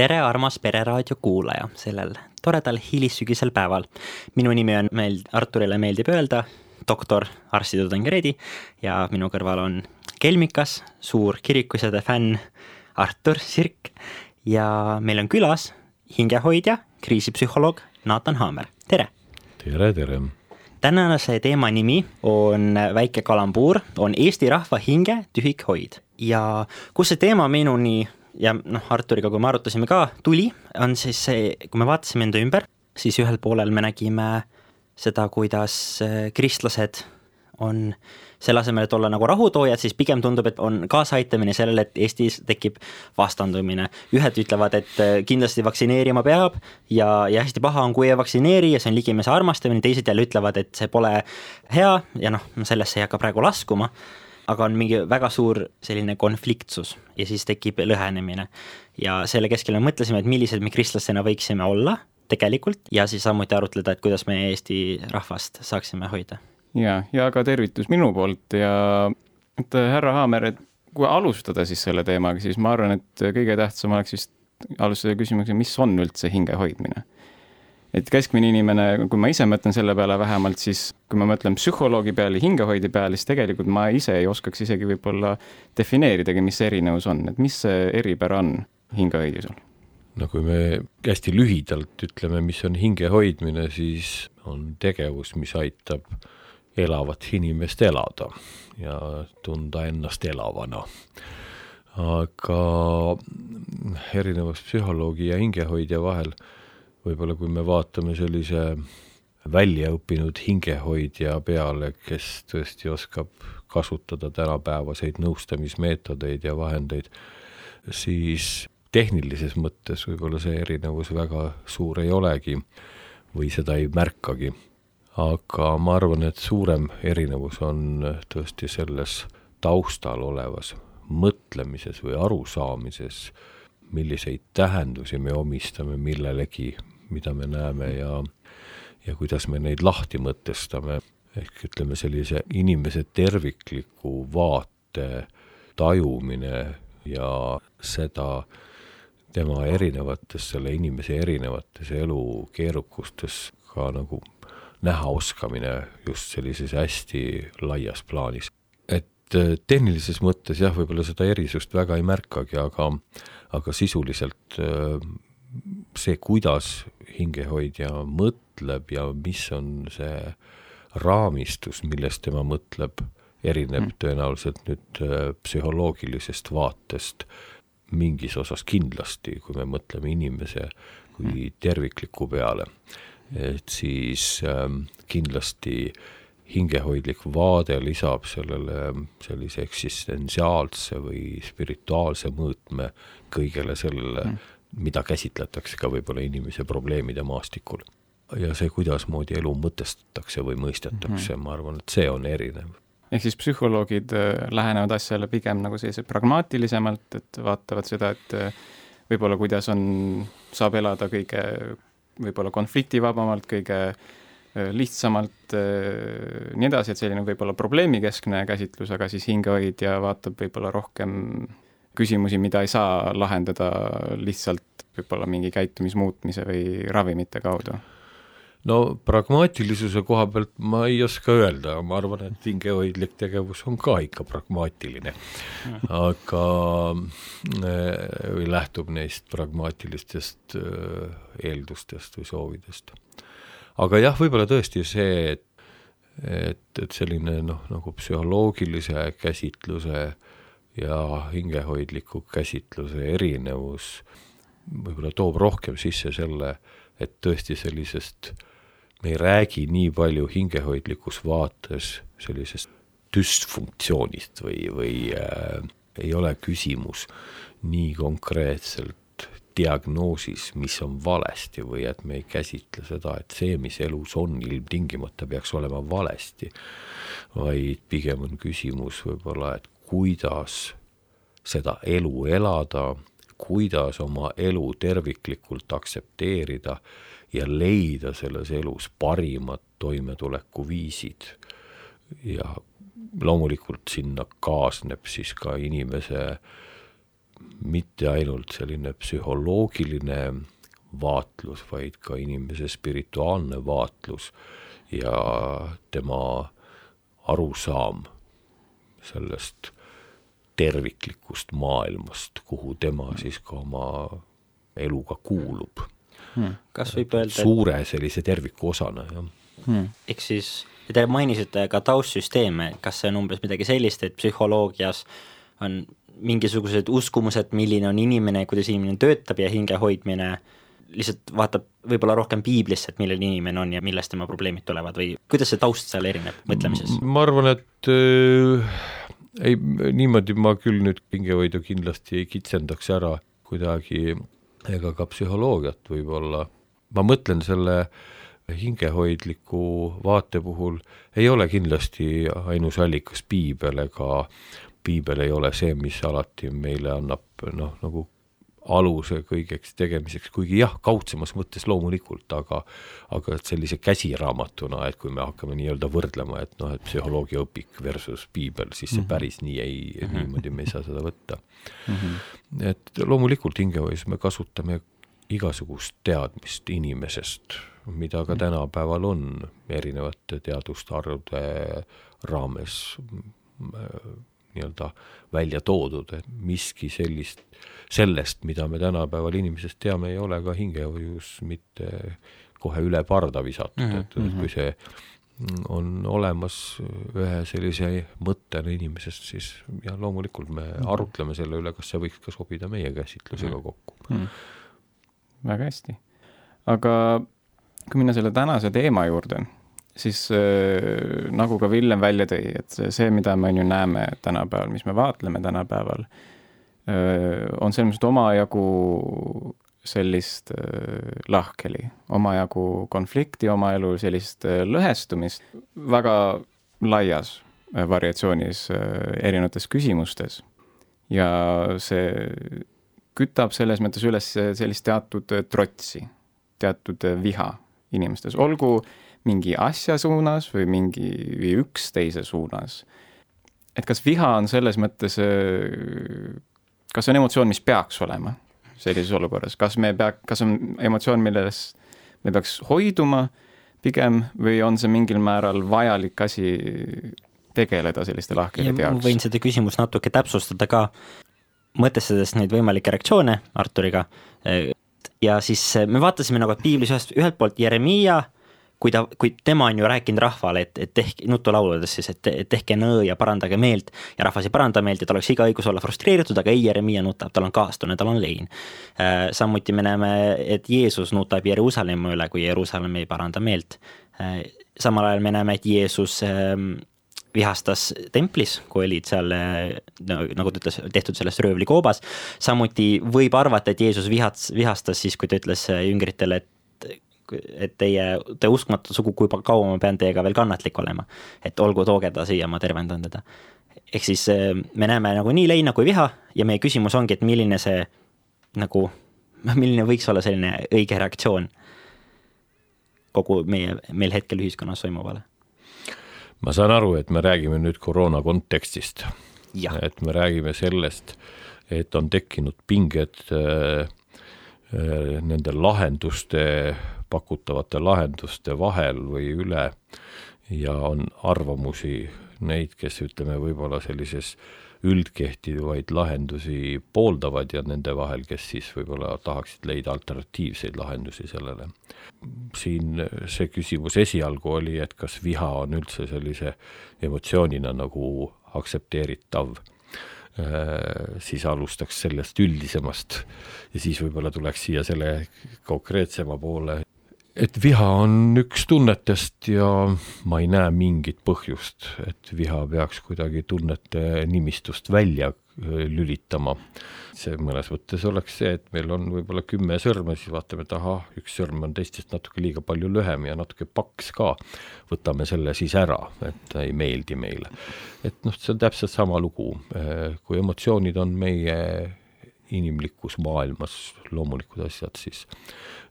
tere, armas Pereraadio kuulaja sellel toredal hilissügisel päeval. minu nimi on meil, Arturile meeldib öelda, doktor, arstitudeng Reedi ja minu kõrval on kelmikas, suur kirikusõde fänn Artur Sirk ja meil on külas hingehoidja, kriisipsühholoog Naatan Haamer, tere! tere, tere! tänase teema nimi on väike kalambuur, on Eesti rahva hinge tühikhoid ja kus see teema minuni ja noh, Arturiga, kui me arutasime ka, tuli, on siis see, kui me vaatasime enda ümber, siis ühel poolel me nägime seda, kuidas kristlased on selle asemel, et olla nagu rahutoojad, siis pigem tundub, et on kaasaaitamine sellele, et Eestis tekib vastandumine. ühed ütlevad, et äh, kindlasti vaktsineerima peab ja, ja hästi paha on, kui ei vaktsineeri ja see on ligimese armastamine, teised jälle ütlevad, et see pole hea ja noh, sellesse ei hakka praegu laskuma aga on mingi väga suur selline konfliktsus ja siis tekib lõhenemine. ja selle keskel me mõtlesime, et millised me kristlastena võiksime olla tegelikult ja siis samuti arutleda, et kuidas me Eesti rahvast saaksime hoida. Ja, ja ka tervitus minu poolt ja et härra Haamer, et kui alustada siis selle teemaga, siis ma arvan, et kõige tähtsam oleks vist alustada küsimusega, mis on üldse hinge hoidmine et keskmine inimene, kui ma ise mõtlen selle peale vähemalt, siis kui ma mõtlen psühholoogi peale, hingehoidja peale, siis tegelikult ma ise ei oskaks isegi võib-olla defineeridagi, mis see erinevus on, et mis see eripära on hingehoidjusel? no kui me hästi lühidalt ütleme, mis on hinge hoidmine, siis on tegevus, mis aitab elavat inimest elada ja tunda ennast elavana. aga erinevus psühholoogi ja hingehoidja vahel võib-olla kui me vaatame sellise väljaõppinud hingehoidja peale, kes tõesti oskab kasutada tänapäevaseid nõustamismeetodeid ja vahendeid, siis tehnilises mõttes võib-olla see erinevus väga suur ei olegi või seda ei märkagi. Aga ma arvan, et suurem erinevus on tõesti selles taustal olevas mõtlemises või arusaamises, milliseid tähendusi me omistame millelegi, mida me näeme ja, ja kuidas me neid lahti mõtestame, ehk ütleme, sellise inimese tervikliku vaate tajumine ja seda tema erinevates, selle inimese erinevates elu keerukustes ka nagu näha oskamine just sellises hästi laias plaanis. et äh, tehnilises mõttes jah, võib-olla seda erisust väga ei märkagi, aga, aga sisuliselt äh, see, kuidas hingehoidja mõtleb ja mis on see raamistus, millest tema mõtleb, erineb mm. tõenäoliselt nüüd äh, psühholoogilisest vaatest mingis osas kindlasti, kui me mõtleme inimese kui mm. tervikliku peale. Et siis ähm, kindlasti hingehoidlik vaade lisab sellele sellise eksistentsiaalse või spirituaalse mõõtme kõigele sellele mm mida käsitletakse ka võib-olla inimese probleemide maastikul. ja see, kuidasmoodi elu mõtestatakse või mõistetakse mm, -hmm. ma arvan, et see on erinev. ehk siis psühholoogid äh, lähenevad asjale pigem nagu sellise pragmaatilisemalt, et vaatavad seda, et äh, võib-olla kuidas on, saab elada kõige võib-olla konfliktivabamalt, kõige äh, lihtsamalt nii edasi, et selline võib-olla probleemikeskne käsitlus, aga siis hingehoidja vaatab võib-olla rohkem küsimusi, mida ei saa lahendada lihtsalt võib-olla mingi käitumismuutmise või ravimite kaudu? No pragmaatilisuse koha pealt ma ei oska öelda, ma arvan, et hingehoidlik tegevus on ka ikka pragmaatiline. aga äh, või lähtub neist pragmaatilistest äh, eeldustest või soovidest. aga jah, võib-olla tõesti see, et et, et selline noh, nagu psühholoogilise käsitluse äh, ja hingehoidliku käsitluse erinevus võib-olla toob rohkem sisse selle, et tõesti sellisest, me ei räägi nii palju hingehoidlikus vaates sellisest düsfunktsioonist või, või äh, ei ole küsimus nii konkreetselt diagnoosis, mis on valesti või et me ei käsitle seda, et see, mis elus on, ilmtingimata peaks olema valesti, vaid pigem on küsimus võib-olla, et kuidas seda elu elada, kuidas oma elu terviklikult aktsepteerida ja leida selles elus parimad toimetulekuviisid. ja loomulikult sinna kaasneb siis ka inimese mitte ainult selline psühholoogiline vaatlus, vaid ka inimese spirituaalne vaatlus ja tema arusaam sellest terviklikust maailmast, kuhu tema siis ka oma eluga kuulub hmm.. kas võib öelda, et suure sellise terviku osana, jah. Hmm.. ehk siis te mainisite ka taustsüsteeme, kas see on umbes midagi sellist, et psühholoogias on mingisugused uskumused, milline on inimene, kuidas inimene töötab ja hinge hoidmine? Lihtsalt vaatab võib-olla rohkem piiblisse, et milline inimene on ja millest tema probleemid tulevad või kuidas see taust seal erineb mõtlemises? ma arvan, et äh, ei, niimoodi ma küll nüüd hingehoidu kindlasti ei kitsendaks ära kuidagi ega ka psühholoogiat võib-olla, ma mõtlen selle hingehoidliku vaate puhul ei ole kindlasti ainus allikas piibel ega piibel ei ole see, mis alati meile annab noh, nagu aluse kõigeks tegemiseks, kuigi jah, kaudsemas mõttes loomulikult, aga aga et sellise käsiraamatuna, et kui me hakkame nii-öelda võrdlema, et noh, et psühholoogiaõpik versus piibel, siis see -hmm. päris nii ei mm, -hmm. niimoodi me ei saa seda võtta mm. -hmm. et loomulikult hingehoius me kasutame igasugust teadmist inimesest, mida ka mhm. tänapäeval on erinevate teadustarvude raames nii-öelda välja toodud, et miski sellist, sellest, mida me tänapäeval inimesest teame, ei ole ka hingehoius mitte kohe üle parda visatud mm, -hmm. et, et kui see on olemas ühe sellise mõttena inimesest, siis jah, loomulikult me -hmm. arutleme selle üle, kas see võiks ka sobida meie käsitlusega -hmm. kokku mm. väga hästi. aga kui minna selle tänase teema juurde siis äh, nagu ka Villem välja tõi, et see, mida me on ju näeme tänapäeval, mis me vaatleme tänapäeval, äh, on selles mõttes omajagu sellist äh, lahkheli, omajagu konflikti, oma elu sellist lõhestumist väga laias variatsioonis erinevates küsimustes. ja see kütab selles mõttes üles sellist teatud trotsi, teatud viha inimestes, olgu äh, mingi asja suunas või mingi, või üksteise suunas. et kas viha on selles mõttes, äh, kas see on emotsioon, mis peaks olema sellises olukorras, kas me pea, kas on emotsioon, millest me peaks hoiduma pigem või on see mingil määral vajalik asi tegeleda selliste lahkhelide jaoks? võin seda küsimust natuke täpsustada ka, mõtestades neid võimalikke reaktsioone Arturiga ja siis me vaatasime nagu, et piiblis ühest, ühelt poolt Jeremiia kui ta, kui tema on ju rääkinud rahvale, et, et tehke, nutulauludes siis, et, et tehke nõõ ja parandage meelt ja rahvas ei paranda meelt ja tal oleks iga õigus olla frustreeritud, aga ei, Jeremiah nutab, tal on kaastunne, tal on lein. Äh, samuti me näeme, et Jeesus nutab Jeruusalemma üle, kui Jeruusalemm ei paranda meelt. Äh, samal ajal me näeme, et Jeesus ähm, vihastas templis, kui olid seal no, nagu ta ütles, tehtud selles röövlikoobas. samuti võib arvata, et Jeesus vihats, vihastas siis, kui ta ütles jüngritele, et et teie, te uskmatu sugu, kui kaua ma pean teiega veel kannatlik olema. et olgu, tooge ta siia, ma tervendan teda. ehk siis äh, me näeme nagu nii leina kui viha ja meie küsimus ongi, et milline see nagu, milline võiks olla selline õige reaktsioon kogu meie, meil hetkel ühiskonnas toimuvale. ma saan aru, et me räägime nüüd koroona kontekstist. et me räägime sellest, et on tekkinud pinged äh, äh nende lahenduste pakutavate lahenduste vahel või üle ja on arvamusi, neid, kes ütleme, võib-olla sellises üldkehtivaid lahendusi pooldavad ja nende vahel, kes siis võib-olla tahaksid leida alternatiivseid lahendusi sellele. siin see küsimus esialgu oli, et kas viha on üldse sellise emotsioonina nagu aktsepteeritav Äh, siis alustaks sellest üldisemast ja siis võib-olla tuleks siia selle konkreetsema poole et viha on üks tunnetest ja ma ei näe mingit põhjust, et viha peaks kuidagi tunnete nimistust välja äh, lülitama. see mõnes mõttes oleks see, et meil on võib-olla kümme sõrme, siis vaatame, et ahah, üks sõrm on teistest natuke liiga palju lühem ja natuke paks ka. võtame selle siis ära, et ta ei meeldi meile. et noh, see on täpselt sama lugu, kui emotsioonid on meie inimlikus maailmas loomulikud asjad, siis,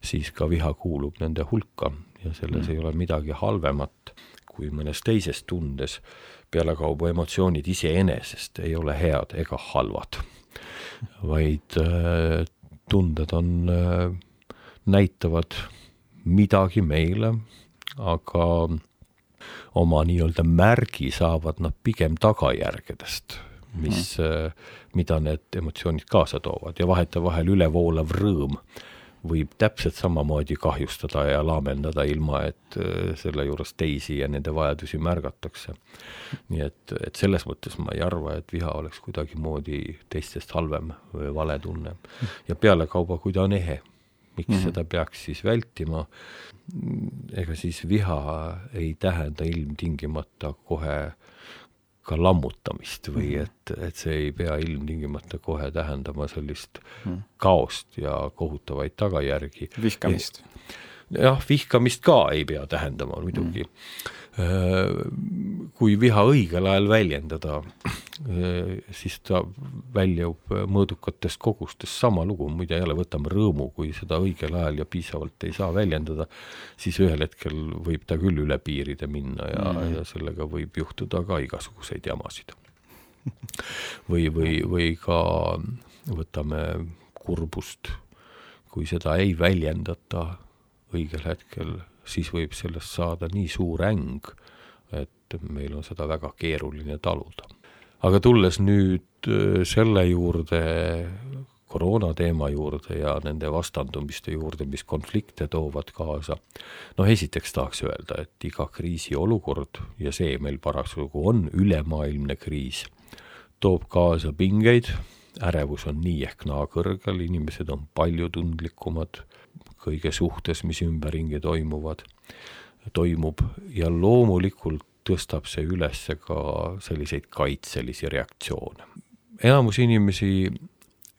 siis ka viha kuulub nende hulka ja selles mm. ei ole midagi halvemat kui mõnes teises tundes. pealekauba emotsioonid iseenesest ei ole head ega halvad vaid äh, tunded on, äh, näitavad midagi meile, aga oma nii-öelda märgi saavad nad pigem tagajärgedest, mis mm, -hmm. mida need emotsioonid kaasa toovad ja vahetevahel ülevoolav rõõm äh, võib täpselt samamoodi kahjustada ja laamendada, ilma et äh, selle juures teisi ja nende vajadusi märgatakse. nii et, et selles mõttes ma ei arva, et viha oleks kuidagimoodi teistest halvem või vale tunne. ja pealekauba, kui ta on ehe, miks mm -hmm. seda peaks siis vältima, ega siis viha ei tähenda ilmtingimata kohe ka lammutamist või mhm. et, et see ei pea ilmtingimata kohe tähendama sellist mm. kaost ja kohutavaid tagajärgi. vihkamist. jah, vihkamist ka ei pea tähendama muidugi mm kui viha õigel ajal väljendada, äh, siis ta väljub mõõdukatest kogustest, sama lugu, muide jälle võtame rõõmu, kui seda õigel ajal ja piisavalt ei saa väljendada, siis ühel hetkel võib ta küll üle piiride minna ja mm, -hmm. ja sellega võib juhtuda ka igasuguseid jamasid. või, või, või ka võtame kurbust, kui seda ei väljendata õigel hetkel siis võib sellest saada nii suur äng, et meil on seda väga keeruline taluda. aga tulles nüüd äh, selle juurde, koroona teema juurde ja nende vastandumiste juurde, mis konflikte toovad kaasa, noh esiteks tahaks öelda, et iga kriisiolukord ja see meil parasjagu on ülemaailmne kriis, toob kaasa pingeid, ärevus on nii ehk naa kõrgel, inimesed on palju tundlikumad kõige suhtes, mis ümberringi toimuvad, toimub ja loomulikult tõstab see üles ka selliseid kaitselisi reaktsioone. enamus inimesi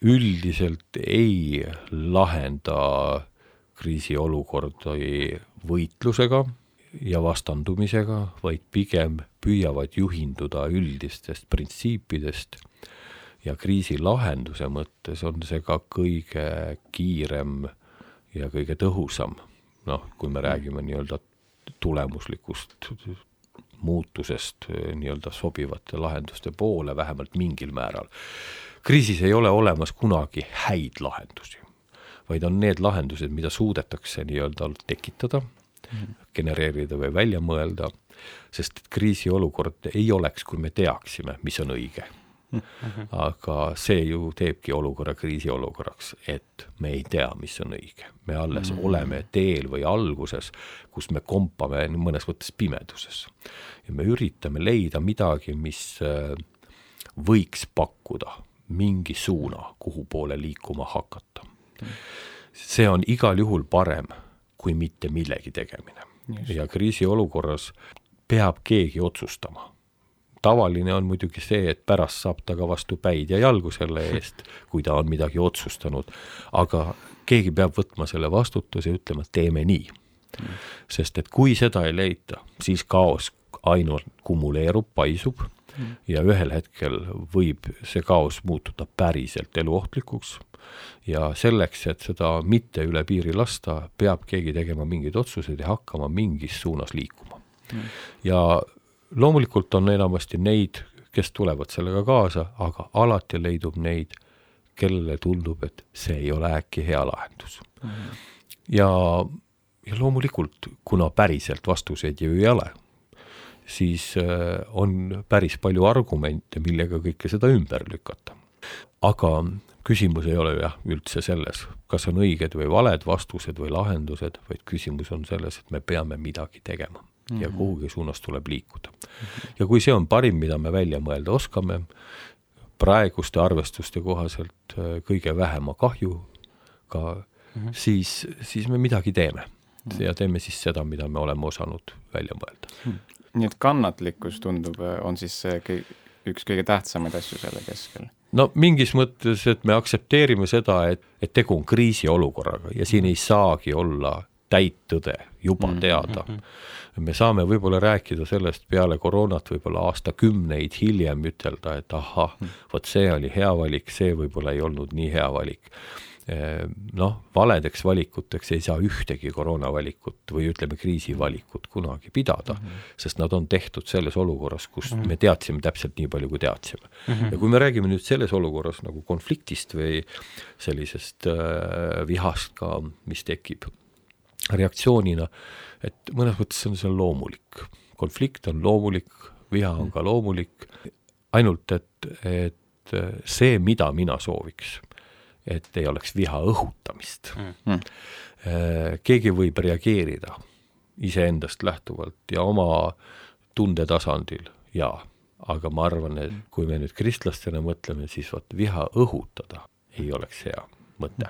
üldiselt ei lahenda kriisiolukordi võitlusega ja vastandumisega, vaid pigem püüavad juhinduda üldistest printsiipidest ja kriisi lahenduse mõttes on see ka kõige kiirem ja kõige tõhusam, noh, kui me räägime nii-öelda tulemuslikust muutusest nii-öelda sobivate lahenduste poole, vähemalt mingil määral. kriisis ei ole olemas kunagi häid lahendusi, vaid on need lahendused, mida suudetakse nii-öelda tekitada mm, -hmm. genereerida või välja mõelda, sest kriisiolukord ei oleks, kui me teaksime, mis on õige. aga see ju teebki olukorra kriisiolukorraks, et me ei tea, mis on õige. me alles mm -hmm. oleme teel või alguses, kus me kompame mõnes mõttes pimeduses. ja me üritame leida midagi, mis äh, võiks pakkuda mingi suuna, kuhu poole liikuma hakata. see on igal juhul parem kui mitte millegi tegemine. ja kriisiolukorras peab keegi otsustama tavaline on muidugi see, et pärast saab ta ka vastu päid ja jalgu selle eest, kui ta on midagi otsustanud, aga keegi peab võtma selle vastutuse ja ütlema, teeme nii. sest et kui seda ei leita, siis kaos ainult kumuleerub, paisub ja ühel hetkel võib see kaos muutuda päriselt eluohtlikuks ja selleks, et seda mitte üle piiri lasta, peab keegi tegema mingeid otsuseid ja hakkama mingis suunas liikuma. ja loomulikult on enamasti neid, kes tulevad sellega kaasa, aga alati leidub neid, kellele tundub, et see ei ole äkki hea lahendus mm. -hmm. ja, ja loomulikult, kuna päriselt vastuseid ju ei ole, siis äh, on päris palju argumente, millega kõike seda ümber lükata. aga küsimus ei ole jah üldse selles, kas on õiged või valed vastused või lahendused, vaid küsimus on selles, et me peame midagi tegema mm -hmm. ja kuhugi suunas tuleb liikuda mm. -hmm. ja kui see on parim, mida me välja mõelda oskame, praeguste arvestuste kohaselt äh, kõige vähema kahjuga mm, -hmm. siis, siis me midagi teeme mm. -hmm. ja teeme siis seda, mida me oleme osanud välja mõelda mm. -hmm. nii et kannatlikkus tundub, on siis see kõi-, üks kõige tähtsamaid asju selle keskel no mingis mõttes, et me aktsepteerime seda, et, et tegu on kriisiolukorraga ja siin ei saagi olla täit tõde juba Mhm, teada. Me saame võib-olla rääkida sellest peale koroonat võib-olla aastakümneid hiljem ütelda, et ahah, vot see oli hea valik, see võib-olla ei olnud nii hea valik. Noh, valedeks valikuteks ei saa ühtegi koroonavalikut või ütleme, kriisivalikut kunagi pidada, sest nad on tehtud selles olukorras, kus me teadsime täpselt nii palju, kui teadsime. ja kui me räägime nüüd selles olukorras nagu konfliktist või sellisest äh, vihast ka, mis tekib reaktsioonina, et mõnes mõttes on see loomulik. konflikt on loomulik, viha on ka loomulik, ainult et, et see, mida mina sooviks, et ei oleks viha õhutamist Mm. keegi võib reageerida iseendast lähtuvalt ja oma tundetasandil, jaa, aga ma arvan, et kui me nüüd kristlastena mõtleme, siis vot viha õhutada ei oleks hea mõte.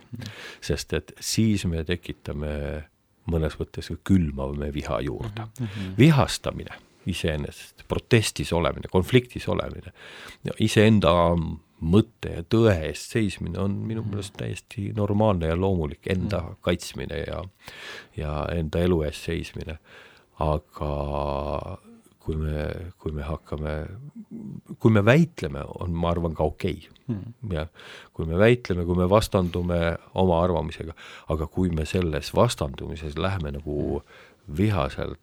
sest et siis me tekitame mõnes mõttes ka külmavame viha juurde. vihastamine iseenesest, protestis olemine, konfliktis olemine, iseenda mõtte ja tõe eest seismine on minu meelest täiesti normaalne ja loomulik enda kaitsmine ja ja enda elu eest seismine. aga kui me, kui me hakkame, kui me väitleme, on, ma arvan, ka okei okay.. jah, kui me väitleme, kui me vastandume oma arvamisega, aga kui me selles vastandumises läheme nagu vihaselt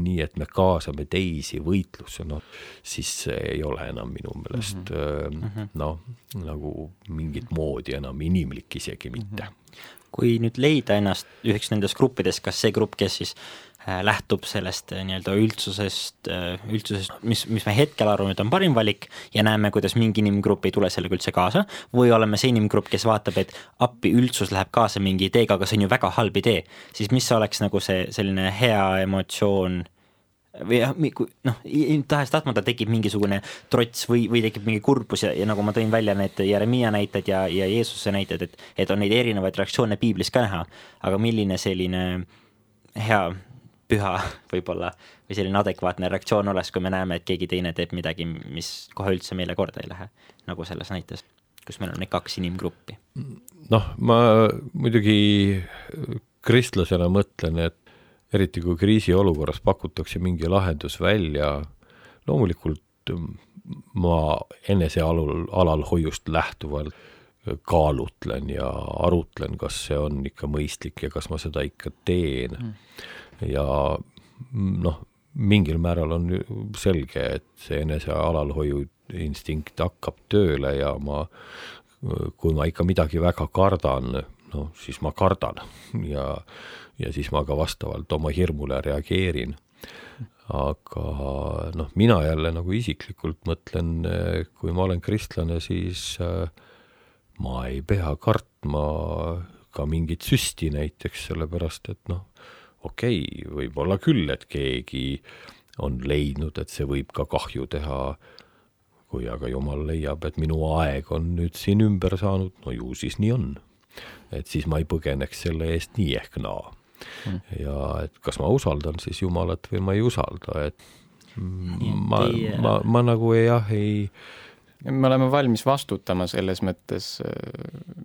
nii, et me kaasame teisi võitlusse, noh, siis see ei ole enam minu meelest mm -hmm. noh, nagu mingit moodi enam inimlik isegi mitte mm. -hmm kui nüüd leida ennast üheks nendest gruppidest, kas see grupp, kes siis äh, lähtub sellest äh, nii-öelda üldsusest, üldsusest, mis, mis me hetkel arvame, et on parim valik ja näeme, kuidas mingi inimgrupp ei tule sellega üldse kaasa, või oleme see inimgrupp, kes vaatab, et appi, üldsus läheb kaasa mingi ideega, aga see on ju väga halb idee, siis mis oleks nagu see selline hea emotsioon või jah, noh, tahes-tahtmata tekib mingisugune trots või, või tekib mingi kurbus ja, ja nagu ma tõin välja need Jeremiia näited ja, ja Jeesuse näited, et, et on neid erinevaid reaktsioone piiblis ka näha, aga milline selline hea, püha võib-olla või selline adekvaatne reaktsioon oleks, kui me näeme, et keegi teine teeb midagi, mis kohe üldse meile korda ei lähe, nagu selles näites, kus meil on need kaks inimgruppi. noh, ma muidugi kristlasena mõtlen, et eriti kui kriisiolukorras pakutakse mingi lahendus välja, loomulikult ma enesealul, alalhoiust lähtuvalt kaalutlen ja arutlen, kas see on ikka mõistlik ja kas ma seda ikka teen. Mm.. Ja noh, mingil määral on selge, et see enese alalhoiu instinkt hakkab tööle ja ma, kui ma ikka midagi väga kardan, noh, siis ma kardan ja, ja siis ma ka vastavalt oma hirmule reageerin. aga noh, mina jälle nagu isiklikult mõtlen, kui ma olen kristlane, siis äh, ma ei pea kartma ka mingit süsti näiteks, sellepärast et noh, okei okay,, võib-olla küll, et keegi on leidnud, et see võib ka kahju teha, kui aga jumal leiab, et minu aeg on nüüd siin ümber saanud, no ju siis nii on. et siis ma ei põgeneks selle eest nii ehk naa. Mm.. ja et kas ma usaldan siis Jumalat või ma ei usalda, et ma, ma, ma nagu jah, ei me oleme valmis vastutama selles mõttes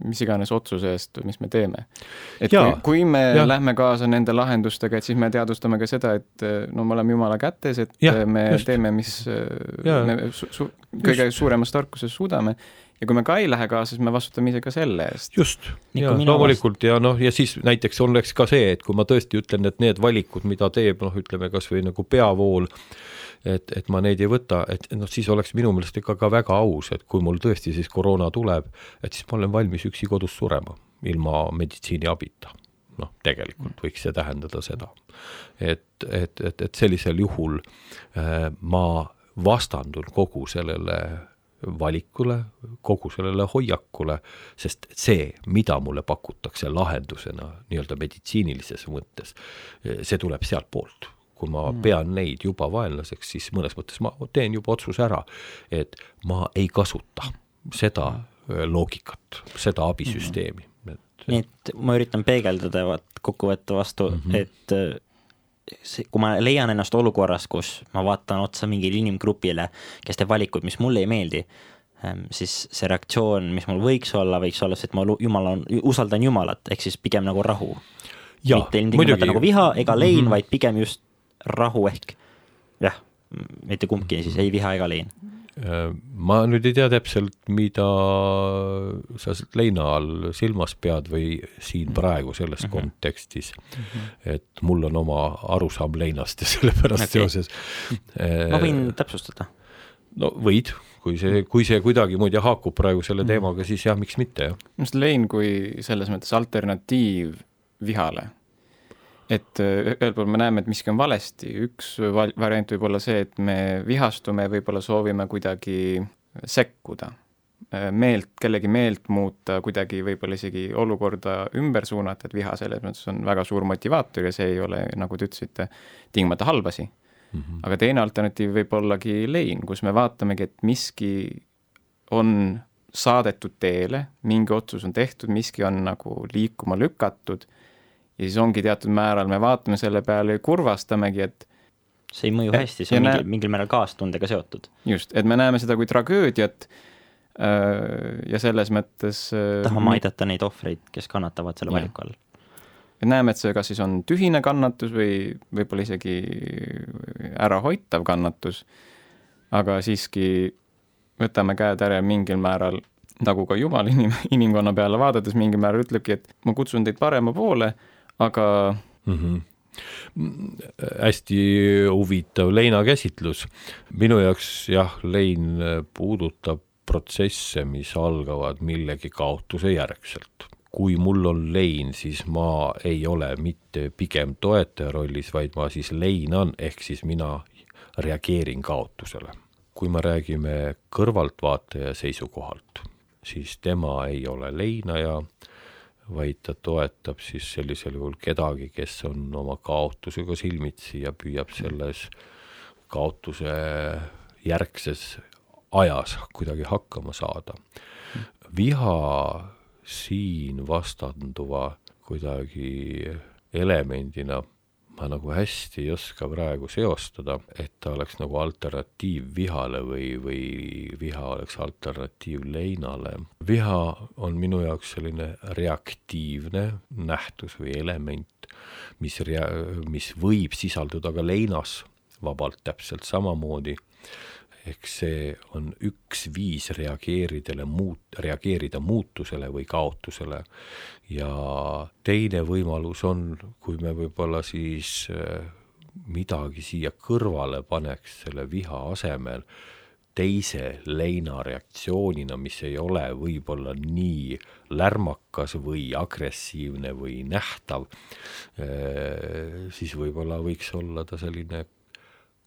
mis iganes otsuse eest, mis me teeme. et ja, kui, kui me ja. lähme kaasa nende lahendustega, et siis me teadvustame ka seda, et no me oleme Jumala kätes, et ja, me just. teeme, mis ja. me su su kõige just. suuremas tarkuses suudame ja kui me ka ei lähe kaasa, siis me vastutame ise ka selle eest. just, loomulikult ja noh, ja siis näiteks oleks ka see, et kui ma tõesti ütlen, et need valikud, mida teeb noh, ütleme kas või nagu peavool, et, et ma neid ei võta, et noh, siis oleks minu meelest ikka ka väga aus, et kui mul tõesti siis koroona tuleb, et siis ma olen valmis üksi kodus surema ilma meditsiiniabita. noh, tegelikult võiks see tähendada seda. et, et, et, et sellisel juhul äh, ma vastandun kogu sellele valikule, kogu sellele hoiakule, sest see, mida mulle pakutakse lahendusena nii-öelda meditsiinilises mõttes, see tuleb sealtpoolt kui ma mm. pean neid juba vaenlaseks, siis mõnes mõttes ma teen juba otsuse ära, et ma ei kasuta seda loogikat, seda abisüsteemi mm.. Et... nii et ma üritan peegeldada vaat kokkuvõtte vastu mm, -hmm. et see, kui ma leian ennast olukorras, kus ma vaatan otsa mingile inimgrupile, kes teeb valikuid, mis mulle ei meeldi, ähm, siis see reaktsioon, mis mul võiks olla, võiks olla see, et ma jumala, usaldan Jumalat, ehk siis pigem nagu rahu. mitte ilmtingimata nagu viha ega lein mm, -hmm. vaid pigem just rahu ehk jah, mitte kumbki siis ei viha ega lein Äh, ma nüüd ei tea täpselt, mida sa leina all silmas pead või siin mhm. praegu selles mm -hmm. kontekstis mm. -hmm. et mul on oma arusaam leinast ja sellepärast okay. seoses. ma võin täpsustada. no võid, kui see, kui see kuidagimoodi haakub praegu selle mhm. teemaga, siis jah, miks mitte, jah. minu arust lein kui selles mõttes alternatiiv vihale et äh, ühel pool me näeme, et miski on valesti, üks val-, variant võib olla see, et me vihastume, võib-olla soovime kuidagi sekkuda, äh, meelt, kellegi meelt muuta, kuidagi võib-olla isegi olukorda ümber suunata, et viha selles mõttes on väga suur motivaator ja see ei ole, nagu te ütlesite, tingimata halb asi mm. -hmm. aga teine alternatiiv võib ollagi lein, kus me vaatamegi, et miski on saadetud teele, mingi otsus on tehtud, miski on nagu liikuma lükatud ja siis ongi teatud määral, me vaatame selle peale ja kurvastamegi, et see ei mõju hästi, see on mingil, mingil määral kaastundega seotud. just, et me näeme seda kui tragöödiat äh, ja selles mõttes äh, tahame aidata neid ohvreid, kes kannatavad selle valiku all. et näeme, et see kas siis on tühine kannatus või võib-olla isegi ärahoitav kannatus, aga siiski võtame käed ära mingil määral nagu ka Jumal inim-, inimkonna peale vaadates mingil määral ütlebki, et ma kutsun teid parema poole aga mm. -hmm hästi huvitav leinakäsitlus. minu jaoks jah, lein puudutab protsesse, mis algavad millegi kaotuse järgselt. kui mul on lein, siis ma ei ole mitte pigem toetaja rollis, vaid ma siis leinan, ehk siis mina reageerin kaotusele. kui me räägime kõrvaltvaataja seisukohalt, siis tema ei ole leinaja vaid ta toetab siis sellisel juhul kedagi, kes on oma kaotusega silmitsi ja püüab selles kaotuse järgses ajas kuidagi hakkama saada. viha siin vastanduva kuidagi elemendina ma nagu hästi ei oska praegu seostada, et ta oleks nagu alternatiiv vihale või, või viha oleks alternatiiv leinale. viha on minu jaoks selline reaktiivne nähtus või element, mis rea-, mis võib sisalduda ka leinas vabalt täpselt samamoodi ehk see on üks viis reageeridele muut-, reageerida muutusele või kaotusele. ja teine võimalus on, kui me võib-olla siis äh, midagi siia kõrvale paneks selle viha asemel, teise leina reaktsioonina, mis ei ole võib-olla nii lärmakas või agressiivne või nähtav, äh, siis võib-olla võiks olla ta selline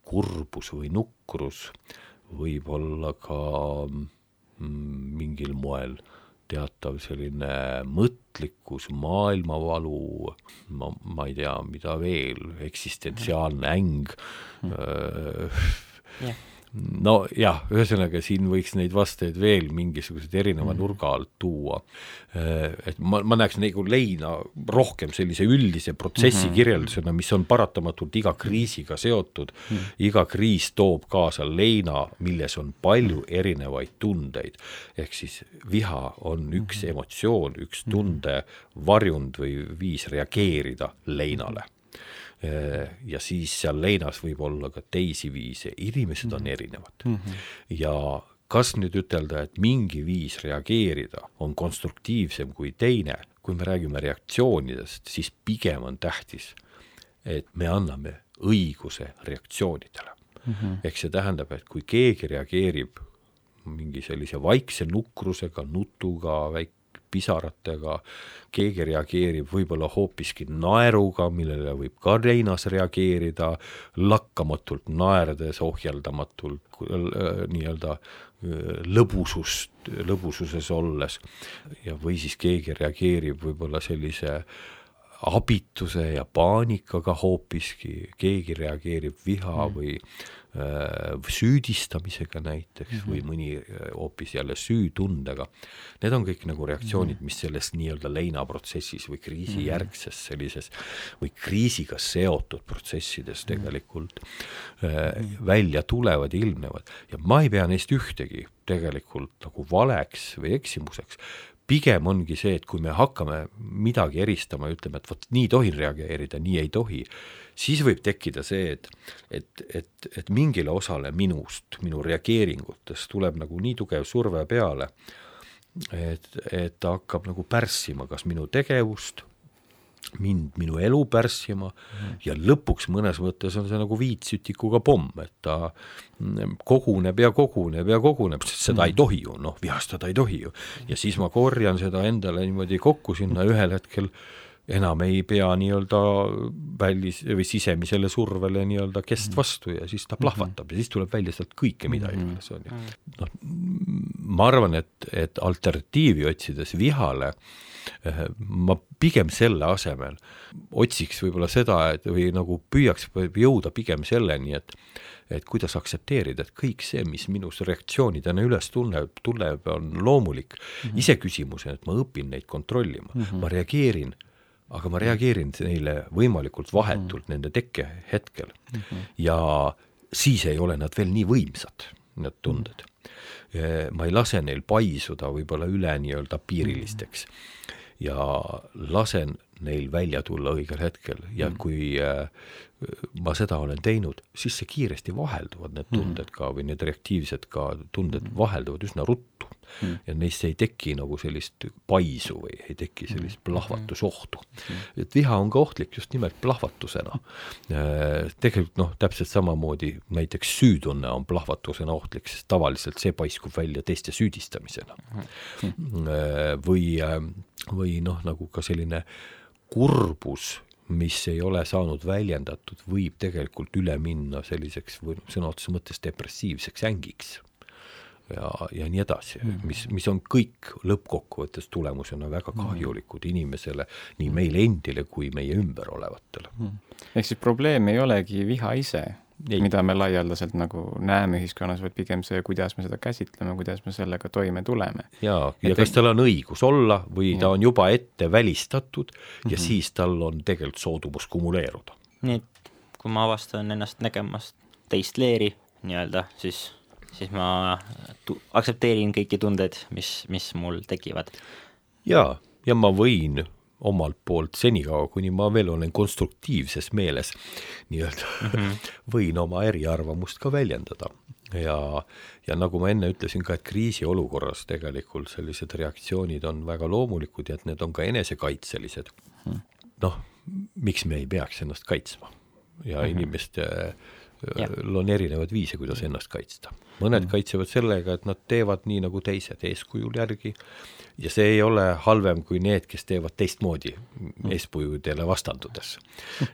kurbus või nukrus võib olla ka mm, mingil moel teatav selline mõtlikkus, maailmavalu, ma, ma ei tea, mida veel, eksistentsiaalne äng mm. -hmm. Yeah nojah, ühesõnaga siin võiks neid vastajaid veel mingisugused erineva mm. nurga alt tuua. Äh, et ma, ma näeks nagu leina rohkem sellise üldise protsessi mm -hmm. kirjeldusena, mis on paratamatult iga kriisiga seotud mm. -hmm. iga kriis toob kaasa leina, milles on palju erinevaid tundeid. ehk siis viha on üks mm -hmm. emotsioon, üks tunde varjund või viis reageerida leinale Äh, ja siis seal leinas võib olla ka teisi viise, inimesed on mhm. erinevad mm. -hmm. ja kas nüüd ütelda, et mingi viis reageerida on konstruktiivsem kui teine, kui me räägime reaktsioonidest, siis pigem on tähtis, et me anname õiguse reaktsioonidele mm. -hmm. ehk see tähendab, et kui keegi reageerib mingi sellise vaikse nukrusega, nutuga, väik-, pisaratega, keegi reageerib võib-olla hoopiski naeruga, millele võib ka Reinas reageerida, lakkamatult naerdes, ohjeldamatult äh, nii-öelda äh, lõbusust, lõbususes olles. ja, või siis keegi reageerib võib-olla sellise abituse ja paanikaga hoopiski, keegi reageerib viha mm. või äh, süüdistamisega näiteks mm -hmm. või mõni äh, hoopis jälle süütundega. Need on kõik nagu reaktsioonid, mis selles nii-öelda leinaprotsessis või kriisijärgses sellises või kriisiga seotud protsessides tegelikult äh, välja tulevad ja ilmnevad. Ja ma ei pea neist ühtegi tegelikult nagu valeks või eksimuseks, pigem ongi see, et kui me hakkame midagi eristama ja ütleme, et vot nii tohin reageerida, nii ei tohi, siis võib tekkida see, et, et, et, et mingile osale minust, minu reageeringutest tuleb nagu nii tugev surve peale, et, et ta hakkab nagu pärssima kas minu tegevust mind, minu elu pärssima mm. ja lõpuks mõnes mõttes on see nagu viitsütikuga pomm, et ta koguneb ja koguneb ja koguneb, sest seda mm. ei tohi ju, noh, vihastada ei tohi ju. ja siis ma korjan seda endale niimoodi kokku sinna ühel hetkel enam ei pea nii-öelda välis- või sisemisele survele nii-öelda kest mm. vastu ja siis ta plahvatab ja siis tuleb välja sealt kõike, mida mm-hmm. iganes on ju. noh, ma arvan, et, et alternatiivi otsides vihale Eh, ma pigem selle asemel otsiks võib-olla seda, et või nagu püüaks jõuda pigem selleni, et et kuidas aktsepteerida, et kõik see, mis minus reaktsioonidena üles tunneb, tuleb, on loomulik mm. -hmm. iseküsimus on, et ma õpin neid kontrollima mm, -hmm. ma reageerin, aga ma reageerin neile võimalikult vahetult mm nende tekkehetkel mm. -hmm. ja siis ei ole nad veel nii võimsad, need tunded mm. -hmm. ma ei lase neil paisuda võib-olla üle nii-öelda piirilisteks mm. ja lasen neil välja tulla õigel hetkel ja mm. kui äh, ma seda olen teinud, siis see kiiresti vahelduvad, need mm. tunded ka või need reaktiivsed ka tunded mm. vahelduvad üsna ruttu mm. ja neist ei teki nagu sellist paisu või ei teki sellist plahvatusohtu et viha on ka ohtlik just nimelt plahvatusena. Äh, tegelikult noh, täpselt samamoodi näiteks süütunne on plahvatusena ohtlik, sest tavaliselt see paiskub välja teiste süüdistamisena mm.. või, või noh, nagu ka selline kurbus mis ei ole saanud väljendatud, võib tegelikult üle minna selliseks või sõna otseses mõttes depressiivseks ängiks. ja, ja nii edasi mm, -hmm. mis, mis on kõik lõppkokkuvõttes tulemusena väga mhm. kahjulikud inimesele, nii meile endile kui meie ümber olevatele mm. -hmm. ehk siis probleem ei olegi viha ise ei. mida me laialdaselt nagu näeme ühiskonnas, vaid pigem see, kuidas me seda käsitleme, kuidas me sellega toime tuleme. jaa, ja kas tal on õigus olla või ja. ta on juba ette välistatud ja mm -hmm. siis tal on tegelikult soodumus kumuleeruda. nii et kui ma avastan ennast nägemas teist leeri nii-öelda, siis, siis ma aktsepteerin kõiki tundeid, mis, mis mul tekivad. jaa, ja ma võin omalt poolt senikaua, kuni ma veel olen konstruktiivses meeles nii-öelda mm, -hmm. võin oma eriarvamust ka väljendada. ja, ja nagu ma enne ütlesin ka, et kriisiolukorras tegelikult sellised reaktsioonid on väga loomulikud ja et need on ka enesekaitselised mm -hmm.. noh, miks me ei peaks ennast kaitsma ja mm -hmm. inimeste Yeah. on erinevaid viise, kuidas ennast kaitsta. mõned mm. kaitsevad sellega, et nad teevad nii nagu teised eeskujul järgi ja see ei ole halvem kui need, kes teevad teistmoodi mm. eeskujudele vastandudes.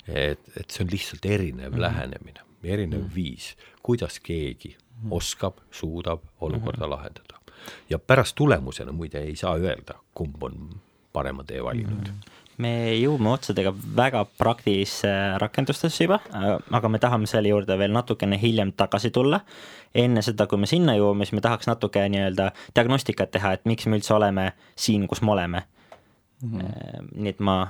et, et see on lihtsalt erinev mm. lähenemine, erinev mm. viis, kuidas keegi mm. oskab, suudab olukorda mm. lahendada. ja pärast tulemusena muide ei saa öelda, kumb on parema tee valinud mm me jõuame otsadega väga praktilisse rakendustesse juba, aga me tahame selle juurde veel natukene hiljem tagasi tulla. enne seda, kui me sinna jõuame, siis me tahaks natuke nii-öelda diagnostikat teha, et miks me üldse oleme siin, kus me oleme mm. -hmm. nii et ma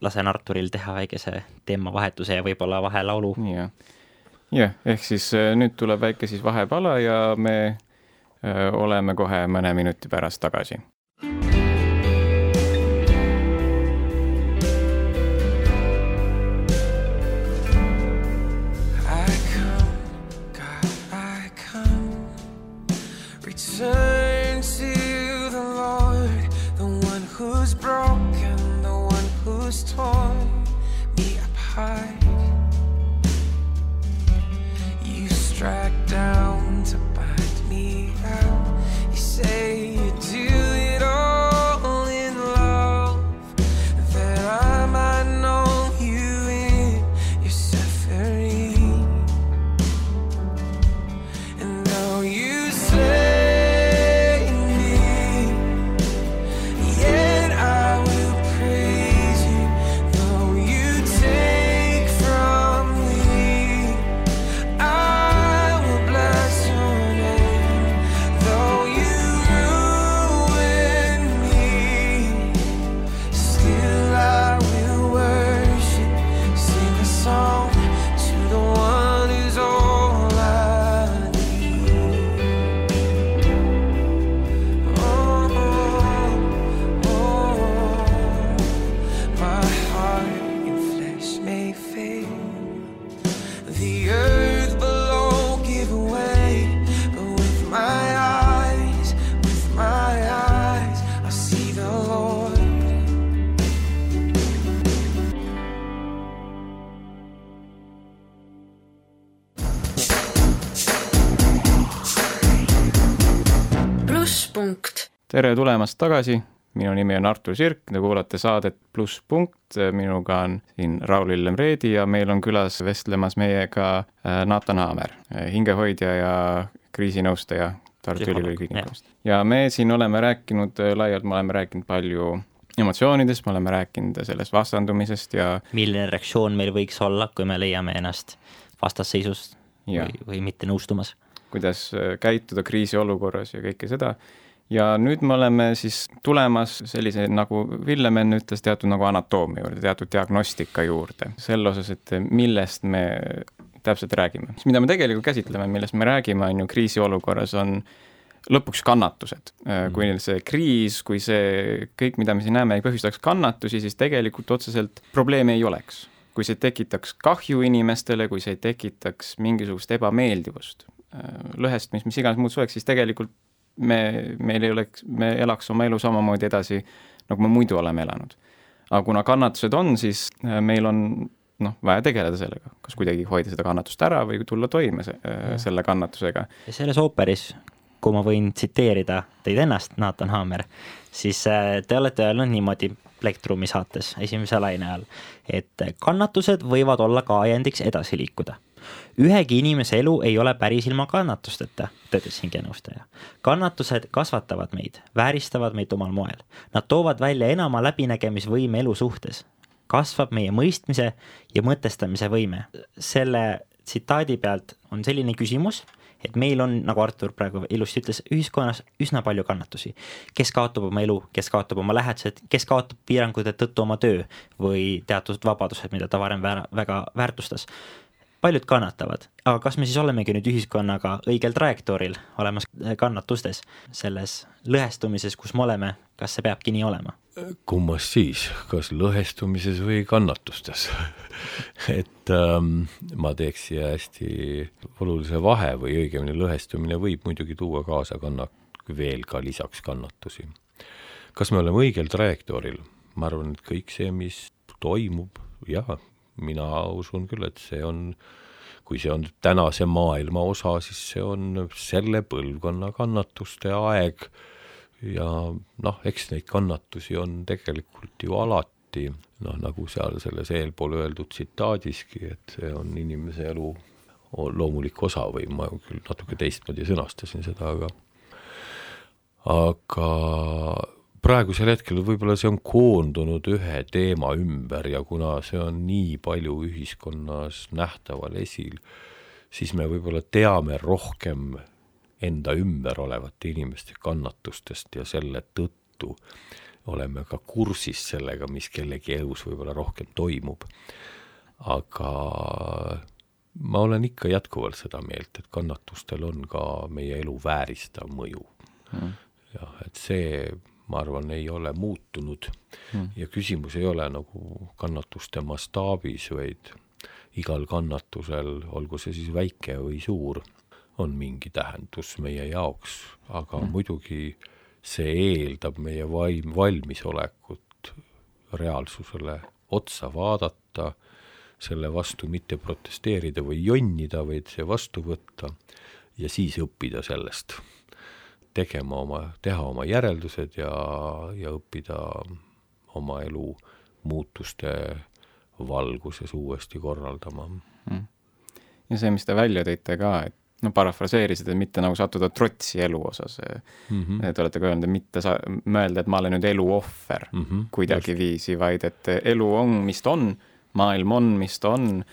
lasen Arturil teha väikese teemavahetuse ja võib-olla vahelaulu. jah, jah, ehk siis äh, nüüd tuleb väike siis vahepala ja me äh, oleme kohe mõne minuti pärast tagasi torn. Tere tulemast tagasi, minu nimi on Artur Sirk, te kuulate saadet Pluss punkt, minuga on siin Raul Illem Reedi ja meil on külas vestlemas meiega äh, Naatan Haamer, hingehoidja ja kriisinõustaja Tartu Ülikooli Kliinikumist. ja me siin oleme rääkinud äh, laialt, me oleme rääkinud palju emotsioonidest, me oleme rääkinud sellest vastandumisest ja milline reaktsioon meil võiks olla, kui me leiame ennast vastasseisust Ja. või, või mitte nõustumas. kuidas äh, käituda kriisiolukorras ja kõike seda. Ja nüüd me oleme siis tulemas sellise, nagu Villem enne ütles, teatud nagu anatoomia juurde, teatud diagnostika juurde, selle osas, et millest me täpselt räägime. mida me tegelikult käsitleme, millest me räägime, on ju kriisiolukorras, on lõpuks kannatused. kui see kriis, kui see kõik, mida me siin näeme, ei põhjustaks kannatusi, siis tegelikult otseselt probleemi ei oleks. kui see tekitaks kahju inimestele, kui see tekitaks mingisugust ebameeldivust, lõhestamist, mis iganes muud soeks, siis tegelikult me, meil ei oleks, me elaks oma elu samamoodi edasi, nagu me muidu oleme elanud. aga kuna kannatused on, siis äh, meil on noh, vaja tegeleda sellega, kas kuidagi hoida seda kannatust ära või tulla toime se selle kannatusega. ja selles ooperis, kui ma võin tsiteerida teid ennast, Naatan Haamer, siis äh, te olete öelnud niimoodi Plektrumi saates esimese laine ajal, et kannatused võivad olla ka ajendiks edasi liikuda. Ühegi inimese elu ei ole päris ilma kannatusteta, ütles hingenõustaja. kannatused kasvatavad meid, vääristavad meid omal moel. Nad toovad välja enama läbinägemisvõime elu suhtes. kasvab meie mõistmise ja mõtestamise võime. selle tsitaadi pealt on selline küsimus et meil on, nagu Artur praegu ilusti ütles, ühiskonnas üsna palju kannatusi. kes kaotab oma elu, kes kaotab oma lähedased, kes kaotab piirangute tõttu oma töö või teatud vabadused, mida ta varem väga väärtustas. Paljud kannatavad, aga kas me siis olemegi nüüd ühiskonnaga õigel trajektooril, olemas kannatustes, selles lõhestumises, kus me oleme, kas see peabki nii olema? kummas siis, kas lõhestumises või kannatustes et ähm, ma teeks siia hästi olulise vahe või õigemini lõhestumine võib muidugi tuua kaasa kanna-, veel ka lisaks kannatusi. kas me oleme õigel trajektooril? ma arvan, et kõik see, mis toimub, jaa, mina usun küll, et see on kui see on tänase maailma osa, siis see on selle põlvkonna kannatuste aeg. Ja noh, eks neid kannatusi on tegelikult ju alati, noh nagu seal selles eelpool öeldud tsitaadiski, et see on inimese elu loomulik osa või ma küll natuke teistmoodi sõnastasin seda, aga aga praegusel hetkel võib-olla see on koondunud ühe teema ümber ja kuna see on nii palju ühiskonnas nähtaval esil, siis me võib-olla teame rohkem enda ümber olevate inimeste kannatustest ja selle tõttu oleme ka kursis sellega, mis kellegi elus võib-olla rohkem toimub. aga ma olen ikka jätkuvalt seda meelt, et kannatustel on ka meie elu vääristav mõju mm.. jah, et see, ma arvan, ei ole muutunud mm. ja küsimus ei ole nagu kannatuste mastaabis, vaid igal kannatusel, olgu see siis väike või suur, on mingi tähendus meie jaoks, aga mm. muidugi see eeldab meie vaim, valmisolekut reaalsusele otsa vaadata, selle vastu mitte protesteerida või jonnida, vaid see vastu võtta ja siis õppida sellest, tegema oma, teha oma järeldused ja, ja õppida oma elu muutuste valguses uuesti korraldama mm.. ja see, mis te välja tõite ka, et no parafraseerisid, et mitte nagu sattuda trotsi elu osas mm. -hmm. Te olete ka öelnud, et mitte sa-, mõelda, et ma olen nüüd elu ohver mm -hmm. kuidagiviisi, vaid et elu on, mis ta on, maailm on, mis ta on,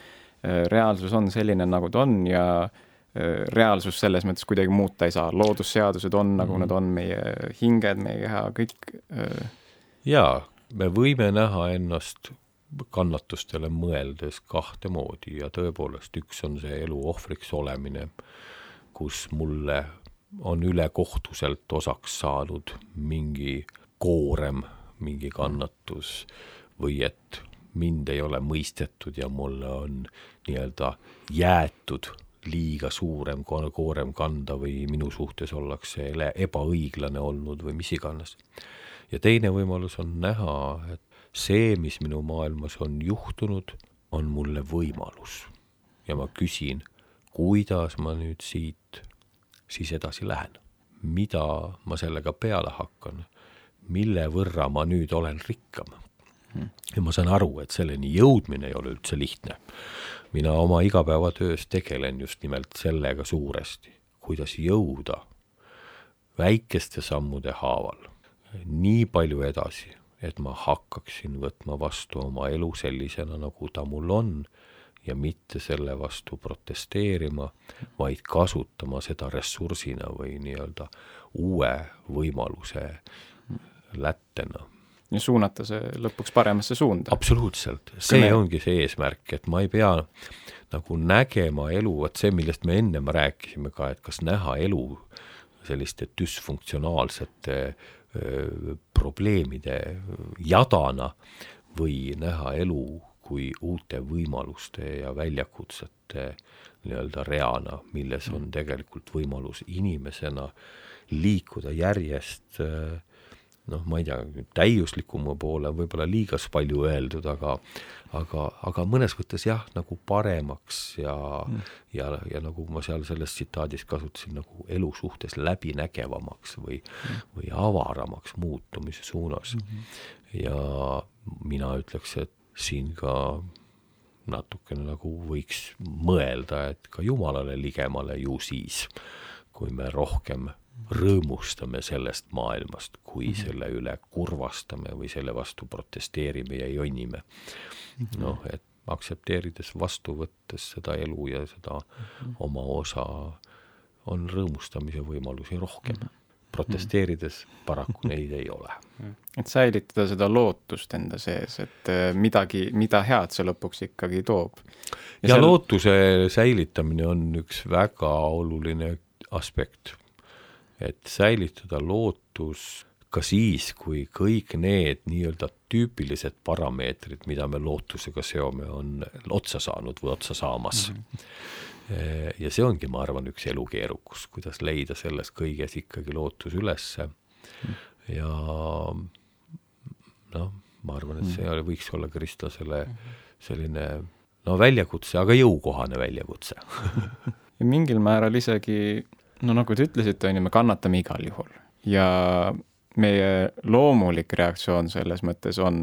reaalsus on selline, nagu ta on ja reaalsus selles mõttes kuidagi muuta ei saa, loodusseadused on, nagu mm nad on, meie hinged, meie keha, kõik. jaa, me võime näha ennast kannatustele mõeldes kahte moodi ja tõepoolest, üks on see elu ohvriks olemine, kus mulle on ülekohtuselt osaks saanud mingi koorem, mingi kannatus või et mind ei ole mõistetud ja mulle on nii-öelda jäetud liiga suurem koorem kanda või minu suhtes ollakse ebaõiglane olnud või mis iganes. ja teine võimalus on näha, et see, mis minu maailmas on juhtunud, on mulle võimalus. ja ma küsin, kuidas ma nüüd siit siis edasi lähen. mida ma sellega peale hakkan, mille võrra ma nüüd olen rikkam. Ja ma saan aru, et selleni jõudmine ei ole üldse lihtne. mina oma igapäevatöös tegelen just nimelt sellega suuresti, kuidas jõuda väikeste sammude haaval nii palju edasi, et ma hakkaksin võtma vastu oma elu sellisena, nagu ta mul on ja mitte selle vastu protesteerima, vaid kasutama seda ressursina või nii-öelda uue võimaluse lättena. Suunata see lõpuks paremasse suunda. absoluutselt, see me... ongi see eesmärk, et ma ei pea nagu nägema elu, vot see, millest me ennem rääkisime ka, et kas näha elu selliste düsfunktsionaalsete öö, probleemide jadana või näha elu kui uute võimaluste ja väljakutsete nii-öelda reana, milles on tegelikult võimalus inimesena liikuda järjest noh, ma ei tea, täiuslikuma poole võib-olla liiga palju öeldud, aga aga, aga mõnes mõttes jah, nagu paremaks ja mm. ja, ja nagu ma seal selles tsitaadis kasutasin, nagu elu suhtes läbinägevamaks või mm. või avaramaks muutumise suunas mm. -hmm. ja mina ütleks, et siin ka natukene nagu võiks mõelda, et ka Jumalale ligemale ju siis, kui me rohkem rõõmustame sellest maailmast, kui mm -hmm. selle üle kurvastame või selle vastu protesteerime ja jonnime -hmm.. noh, et aktsepteerides, vastu võttes seda elu ja seda mm -hmm. oma osa, on rõõmustamise võimalusi rohkem mm. -hmm protesteerides paraku neid ei ole. et säilitada seda lootust enda sees, et äh, midagi, mida head see lõpuks ikkagi toob. ja, ja seal... lootuse säilitamine on üks väga oluline aspekt. Et säilitada lootus ka siis, kui kõik need nii-öelda tüüpilised parameetrid, mida me lootusega seome, on otsa saanud või otsa saamas. Mm. -hmm ja see ongi, ma arvan, üks elu keerukus, kuidas leida selles kõiges ikkagi lootus ülesse. Ja noh, ma arvan, et see mm. võiks olla kristlasele selline no väljakutse, aga jõukohane väljakutse. Ja mingil määral isegi, no nagu te ütlesite, on ju, me kannatame igal juhul ja meie loomulik reaktsioon selles mõttes on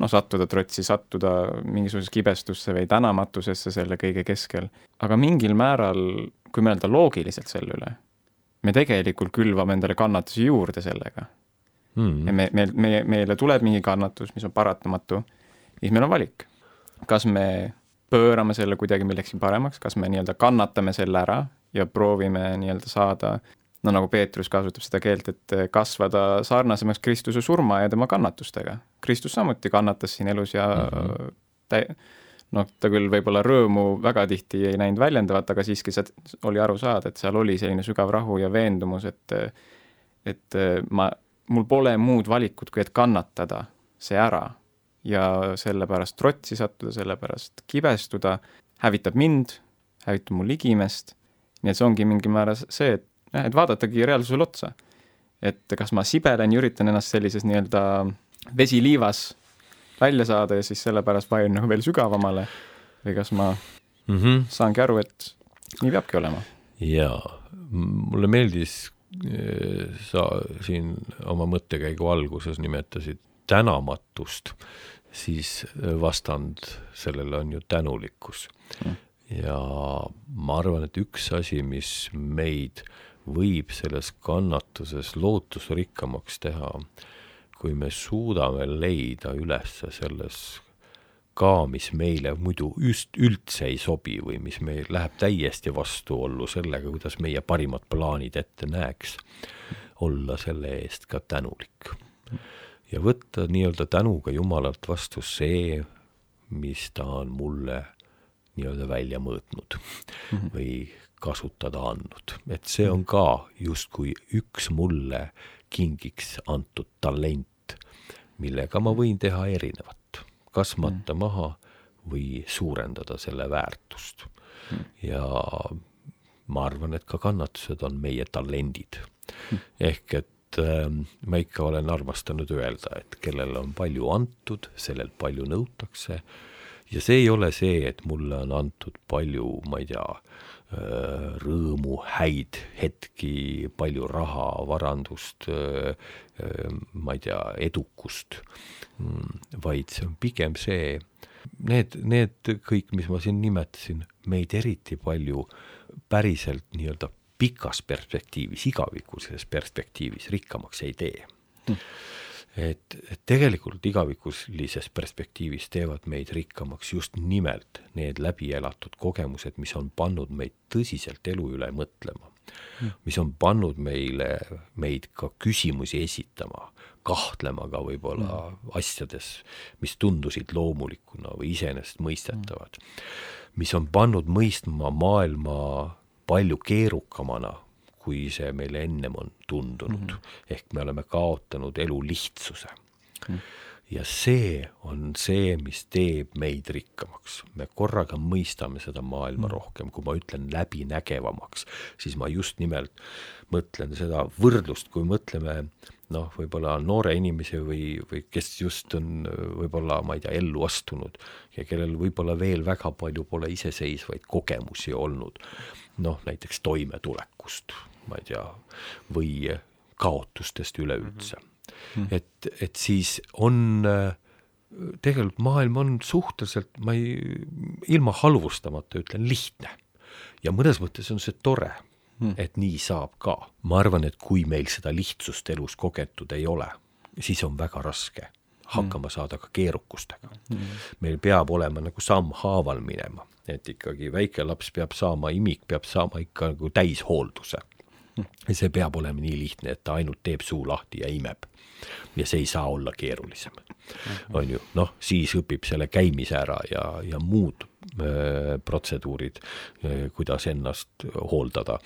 noh, sattuda trotsi, sattuda mingisugusesse kibestusse või tänamatusesse selle kõige keskel. aga mingil määral, kui mõelda loogiliselt selle üle, me tegelikult külvame endale kannatusi juurde sellega mm.. ja me, me, me, meile tuleb mingi kannatus, mis on paratamatu, siis meil on valik. kas me pöörame selle kuidagi millekski paremaks, kas me nii-öelda kannatame selle ära ja proovime nii-öelda saada no nagu Peetrus kasutab seda keelt, et kasvada sarnasemaks Kristuse surma ja tema kannatustega. Kristus samuti kannatas siin elus ja mm -hmm. tä-, noh, ta küll võib-olla rõõmu väga tihti ei näinud väljendavat, aga siiski see oli aru saada, et seal oli selline sügav rahu ja veendumus, et et ma, mul pole muud valikut, kui et kannatada see ära ja sellepärast trotsi sattuda, sellepärast kibestuda, hävitab mind, hävitab mu ligimest, nii et see ongi mingil määral see, et jah, et vaadatagi reaalsusele otsa. et kas ma sibelen ja üritan ennast sellises nii-öelda vesiliivas välja saada ja siis sellepärast vajun nagu veel sügavamale või kas ma mm -hmm. saangi aru, et nii peabki olema. jaa, mulle meeldis, eh, sa siin oma mõttekäigu alguses nimetasid tänamatust, siis vastand sellele on ju tänulikkus mm. Ja ma arvan, et üks asi, mis meid võib selles kannatuses lootusrikkamaks teha, kui me suudame leida üles selles ka, mis meile muidu just üldse ei sobi või mis meil läheb täiesti vastuollu sellega, kuidas meie parimad plaanid ette näeks, olla selle eest ka tänulik. ja võtta nii-öelda tänuga Jumalalt vastu see, mis ta on mulle nii-öelda välja mõõtnud mm -hmm. või kasutada andnud, et see on ka justkui üks mulle kingiks antud talent, millega ma võin teha erinevat, kas matta mm. maha või suurendada selle väärtust. Mm.. ja ma arvan, et ka kannatused on meie talendid. Mm.. ehk et äh, ma ikka olen armastanud öelda, et kellele on palju antud, sellelt palju nõutakse ja see ei ole see, et mulle on antud palju, ma ei tea, öö, rõõmu, häid hetki, palju raha, varandust, ma ei tea, edukust, Mm, vaid see on pigem see, need, need kõik, mis ma siin nimetasin, meid eriti palju päriselt nii-öelda pikas perspektiivis, igavikulises perspektiivis rikkamaks ei tee hmm. Et, et tegelikult igavikulises perspektiivis teevad meid rikkamaks just nimelt need läbi elatud kogemused, mis on pannud meid tõsiselt elu üle mõtlema hmm., mis on pannud meile, meid ka küsimusi esitama, kahtlema ka võib-olla mm. asjades, mis tundusid loomulikuna või iseenesestmõistetavad mm., mis on pannud mõistma maailma palju keerukamana, kui see meile ennem on tundunud mm. -hmm. ehk me oleme kaotanud elu lihtsuse mm. ja see on see, mis teeb meid rikkamaks. me korraga mõistame seda maailma mm. rohkem, kui ma ütlen läbinägevamaks, siis ma just nimelt mõtlen seda võrdlust, kui mõtleme noh, võib-olla noore inimese või, või kes just on võib-olla, ma ei tea, ellu astunud ja kellel võib-olla veel väga palju pole iseseisvaid kogemusi olnud, noh näiteks toimetulekust, ma ei tea, või kaotustest üleüldse mm. -hmm. et, et siis on tegelikult maailm on suhteliselt, ma ei, ilma halvustamata ütlen, lihtne. ja mõnes mõttes on see tore hmm. et nii saab ka. ma arvan, et kui meil seda lihtsust elus kogetud ei ole, siis on väga raske hakkama hmm. saada ka keerukustega hmm.. meil peab olema nagu sammhaaval minema, et ikkagi väike laps peab saama, imik peab saama ikka nagu täishoolduse hmm.. See peab olema nii lihtne, et ta ainult teeb suu lahti ja imeb. ja see ei saa olla keerulisem hmm.. on ju, noh, siis õpib selle käimise ära ja, ja muud Äh, protseduurid, äh, kuidas ennast hooldada.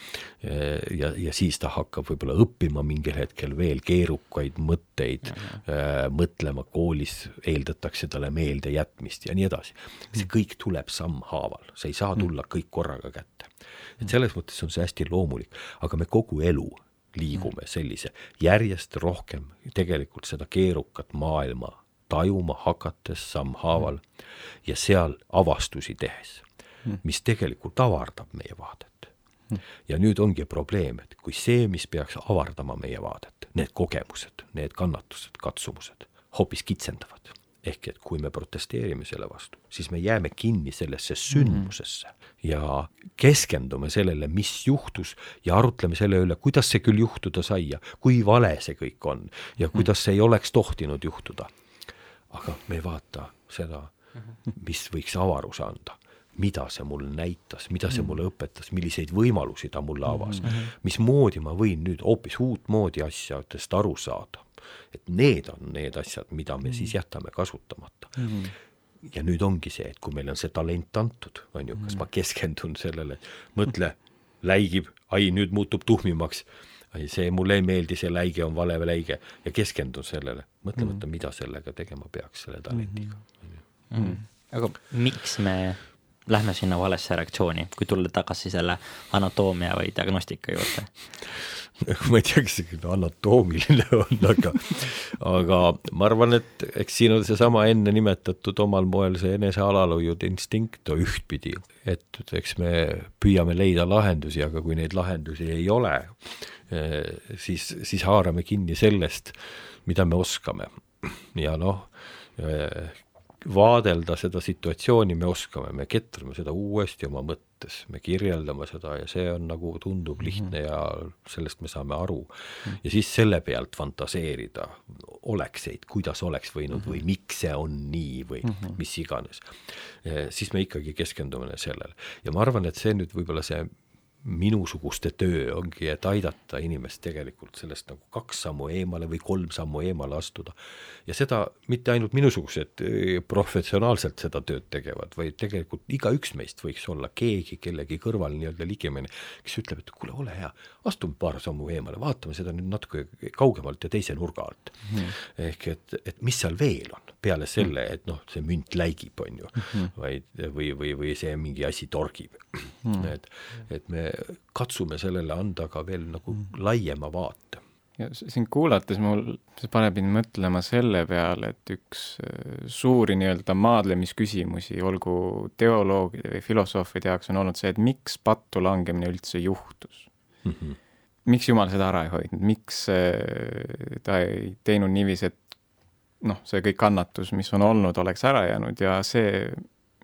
Äh, ja, ja siis ta hakkab võib-olla õppima mingil hetkel veel keerukaid mõtteid mm, -hmm. mõtlema koolis eeldatakse talle meeldejätmist ja nii edasi. see kõik tuleb sammhaaval, see ei saa tulla kõik korraga kätte. Et selles mõttes on see hästi loomulik, aga me kogu elu liigume sellise järjest rohkem tegelikult seda keerukat maailma tajuma hakates sammhaaval ja seal avastusi tehes, mis tegelikult avardab meie vaadet. ja nüüd ongi probleem, et kui see, mis peaks avardama meie vaadet, need kogemused, need kannatused, katsumused, hoopis kitsendavad. Ehk et kui me protesteerime selle vastu, siis me jääme kinni sellesse sündmusesse mm. Ja keskendume sellele, mis juhtus ja arutleme selle üle, kuidas see küll juhtuda sai ja kui vale see kõik on ja kuidas see ei oleks tohtinud juhtuda aga me ei vaata seda, mis võiks avaruse anda mida see mulle näitas, mida see mulle õpetas, milliseid võimalusi ta mulle avas mismoodi ma võin nüüd hoopis uutmoodi asjadest aru saada. et need on need asjad, mida me siis jätame kasutamata. Ja nüüd ongi see, et kui meile on see talent antud, on ju, kas ma keskendun sellele, mõtle, läigib, ai, nüüd muutub tuhmimaks. Ei, see mulle ei meeldi, see läige on vale läige. Ja keskendun sellele, mõtlemata mm, -hmm. mida sellega tegema peaks, selle talentiga. Mm. -hmm. aga miks me lähme sinna valesse reaktsiooni, kui tulla tagasi selle anatoomia või diagnostika juurde ma ei tea, kas see küll anatoomiline on, aga, aga ma arvan, et eks siin on seesama enne nimetatud omal moel see enesealalhoiude instinkt ühtpidi, et eks me püüame leida lahendusi, aga kui neid lahendusi ei ole, eh, siis, siis haarame kinni sellest, mida me oskame. Ja noh, eh, vaadelda seda situatsiooni me oskame, me ketrame seda uuesti oma mõttes, me kirjeldame seda ja see on nagu tundub mhm. lihtne ja sellest me saame aru. Mhm. ja siis selle pealt fantaseerida olekseid, kuidas oleks võinud või mhm. miks see on nii või mis iganes. siis me ikkagi keskendume sellele ja ma arvan, et see nüüd võib-olla see minusuguste töö ongi, et aidata inimest tegelikult sellest nagu kaks sammu eemale või kolm sammu eemale astuda. ja seda mitte ainult minusugused eh, professionaalselt seda tööd tegevad, vaid tegelikult igaüks meist võiks olla keegi kellegi kõrval nii-öelda ligemine, kes ütleb, et kuule, ole hea, astume paar sammu eemale, vaatame seda nüüd natuke kaugemalt ja teise nurga alt mm. ehk et, et mis seal veel on, peale selle, et noh, see münt läigib, on ju mm, -hmm. vaid või, või, või see mingi asi torgib mm. -hmm. et, et me katsume sellele anda ka veel nagu mm. laiema vaate. ja sind kuulates mul, see paneb mind mõtlema selle peale, et üks äh, suuri nii-öelda maadlemisküsimusi, olgu teoloogide või filosoofide jaoks, on olnud see, et miks pattu langemine üldse juhtus. Mhm. miks Jumal seda ära ei hoidnud, miks äh, ta ei teinud niiviisi, et noh, see kõik kannatus, mis on olnud, oleks ära jäänud ja see,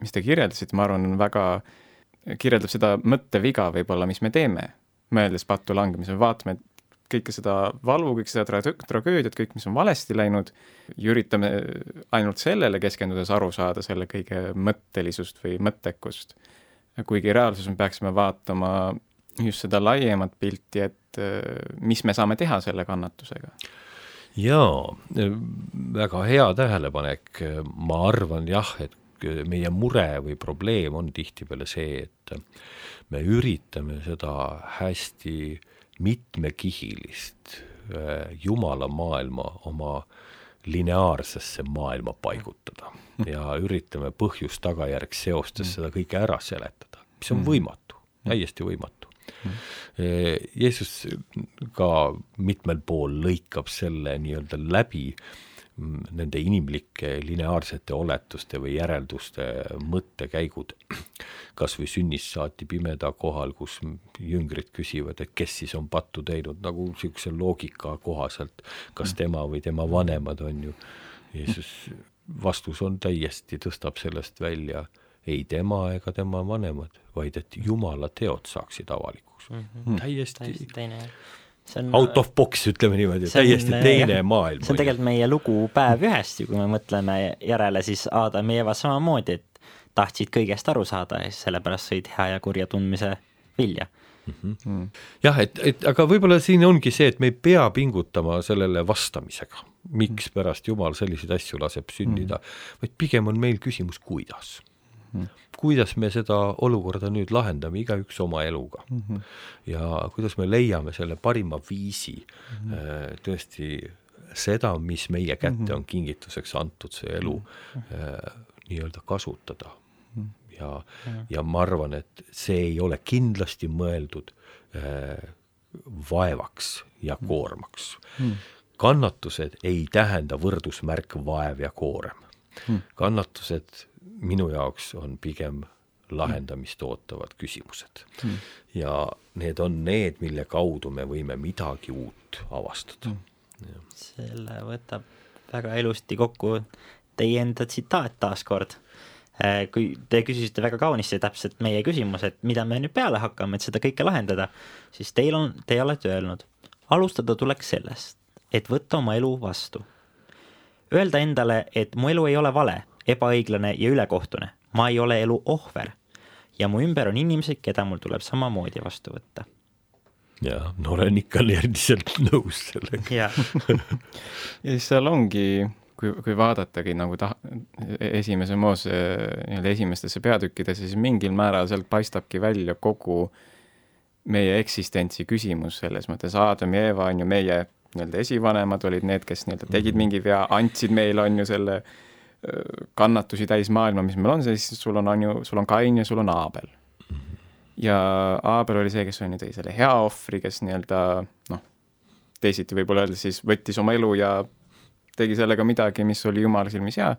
mis te kirjeldasite, ma arvan, on väga, kirjeldab seda mõtteviga võib-olla, mis me teeme, mõeldes pattu langemisele, vaatame kõike seda valu, kõik seda tra-, tragöödiat, kõik, mis on valesti läinud, ja üritame ainult sellele keskendudes aru saada selle kõige mõttelisust või mõttekust. kuigi reaalsuses me peaksime vaatama just seda laiemat pilti, et äh, mis me saame teha selle kannatusega. jaa, väga hea tähelepanek, ma arvan jah, et meie mure või probleem on tihtipeale see, et me üritame seda hästi mitmekihilist äh, Jumala maailma oma lineaarsesse maailma paigutada ja üritame põhjus-tagajärg seostes seda kõike ära seletada, mis on võimatu, täiesti võimatu. Jeesus ka mitmel pool lõikab selle nii-öelda läbi mm, nende inimlike lineaarsete oletuste või järelduste mõttekäigud. kas või sünnist saati pimeda kohal, kus jüngrid küsivad, et kes siis on pattu teinud, nagu niisuguse loogika kohaselt, kas tema või tema vanemad, on ju. Jeesus vastus on täiesti, tõstab sellest välja ei tema ega tema vanemad, vaid et Jumala teod saaksid avalikuks mm. -hmm. täiesti, täiesti teine see on out of box, ütleme niimoodi, see on, täiesti teine jah, maailm. see on tegelikult meie lugu Päev ühest ju, kui me mõtleme järele, siis Aadam ja Eeva samamoodi, et tahtsid kõigest aru saada ja siis sellepärast sõid hea ja kurja tundmise vilja. jah, et, et aga võib-olla siin ongi see, et me ei pea pingutama sellele vastamisega, mikspärast Jumal selliseid asju laseb sündida mm, -hmm. vaid pigem on meil küsimus, kuidas mm. -hmm. kuidas me seda olukorda nüüd lahendame, igaüks oma eluga mm. -hmm. ja kuidas me leiame selle parima viisi mm -hmm. tõesti seda, mis meie kätte mm -hmm. on kingituseks antud, see elu mm -hmm. nii-öelda kasutada mm. -hmm ja, ja ma arvan, et see ei ole kindlasti mõeldud äh, vaevaks ja koormaks mm. kannatused ei tähenda võrdusmärk vaev ja koorem mm.. kannatused minu jaoks on pigem lahendamist ootavad küsimused. Mm. ja need on need, mille kaudu me võime midagi uut avastada. Mm.. selle võtab väga ilusti kokku teie enda tsitaat taaskord kui te küsisite väga kaunisti täpselt meie küsimus, et mida me nüüd peale hakkame, et seda kõike lahendada, siis teil on, te olete öelnud, alustada tuleks sellest, et võtta oma elu vastu. Öelda endale, et mu elu ei ole vale, ebaõiglane ja ülekohtune, ma ei ole elu ohver ja mu ümber on inimesed, keda mul tuleb samamoodi vastu võtta. jaa, no olen ikka endiselt nõus sellega. ja siis seal ongi kui, kui vaadatagi nagu ta-, esimese Moose nii-öelda esimestesse peatükkidesse, siis mingil määral sealt paistabki välja kogu meie eksistentsi küsimus selles mõttes, Aadam ja Eeva on ju meie nii-öelda esivanemad olid need, kes nii-öelda tegid mingi vea, andsid meile, on ju, selle kannatusi täis maailma, mis meil on, siis sul on, on ju, sul on Kain ja sul on Aabel. ja Aabel oli see, kes on ju tõi selle hea ohvri, kes nii-öelda noh, teisiti võib-olla öeldes siis võttis oma elu ja tegi sellega midagi, mis oli Jumala silmis hea.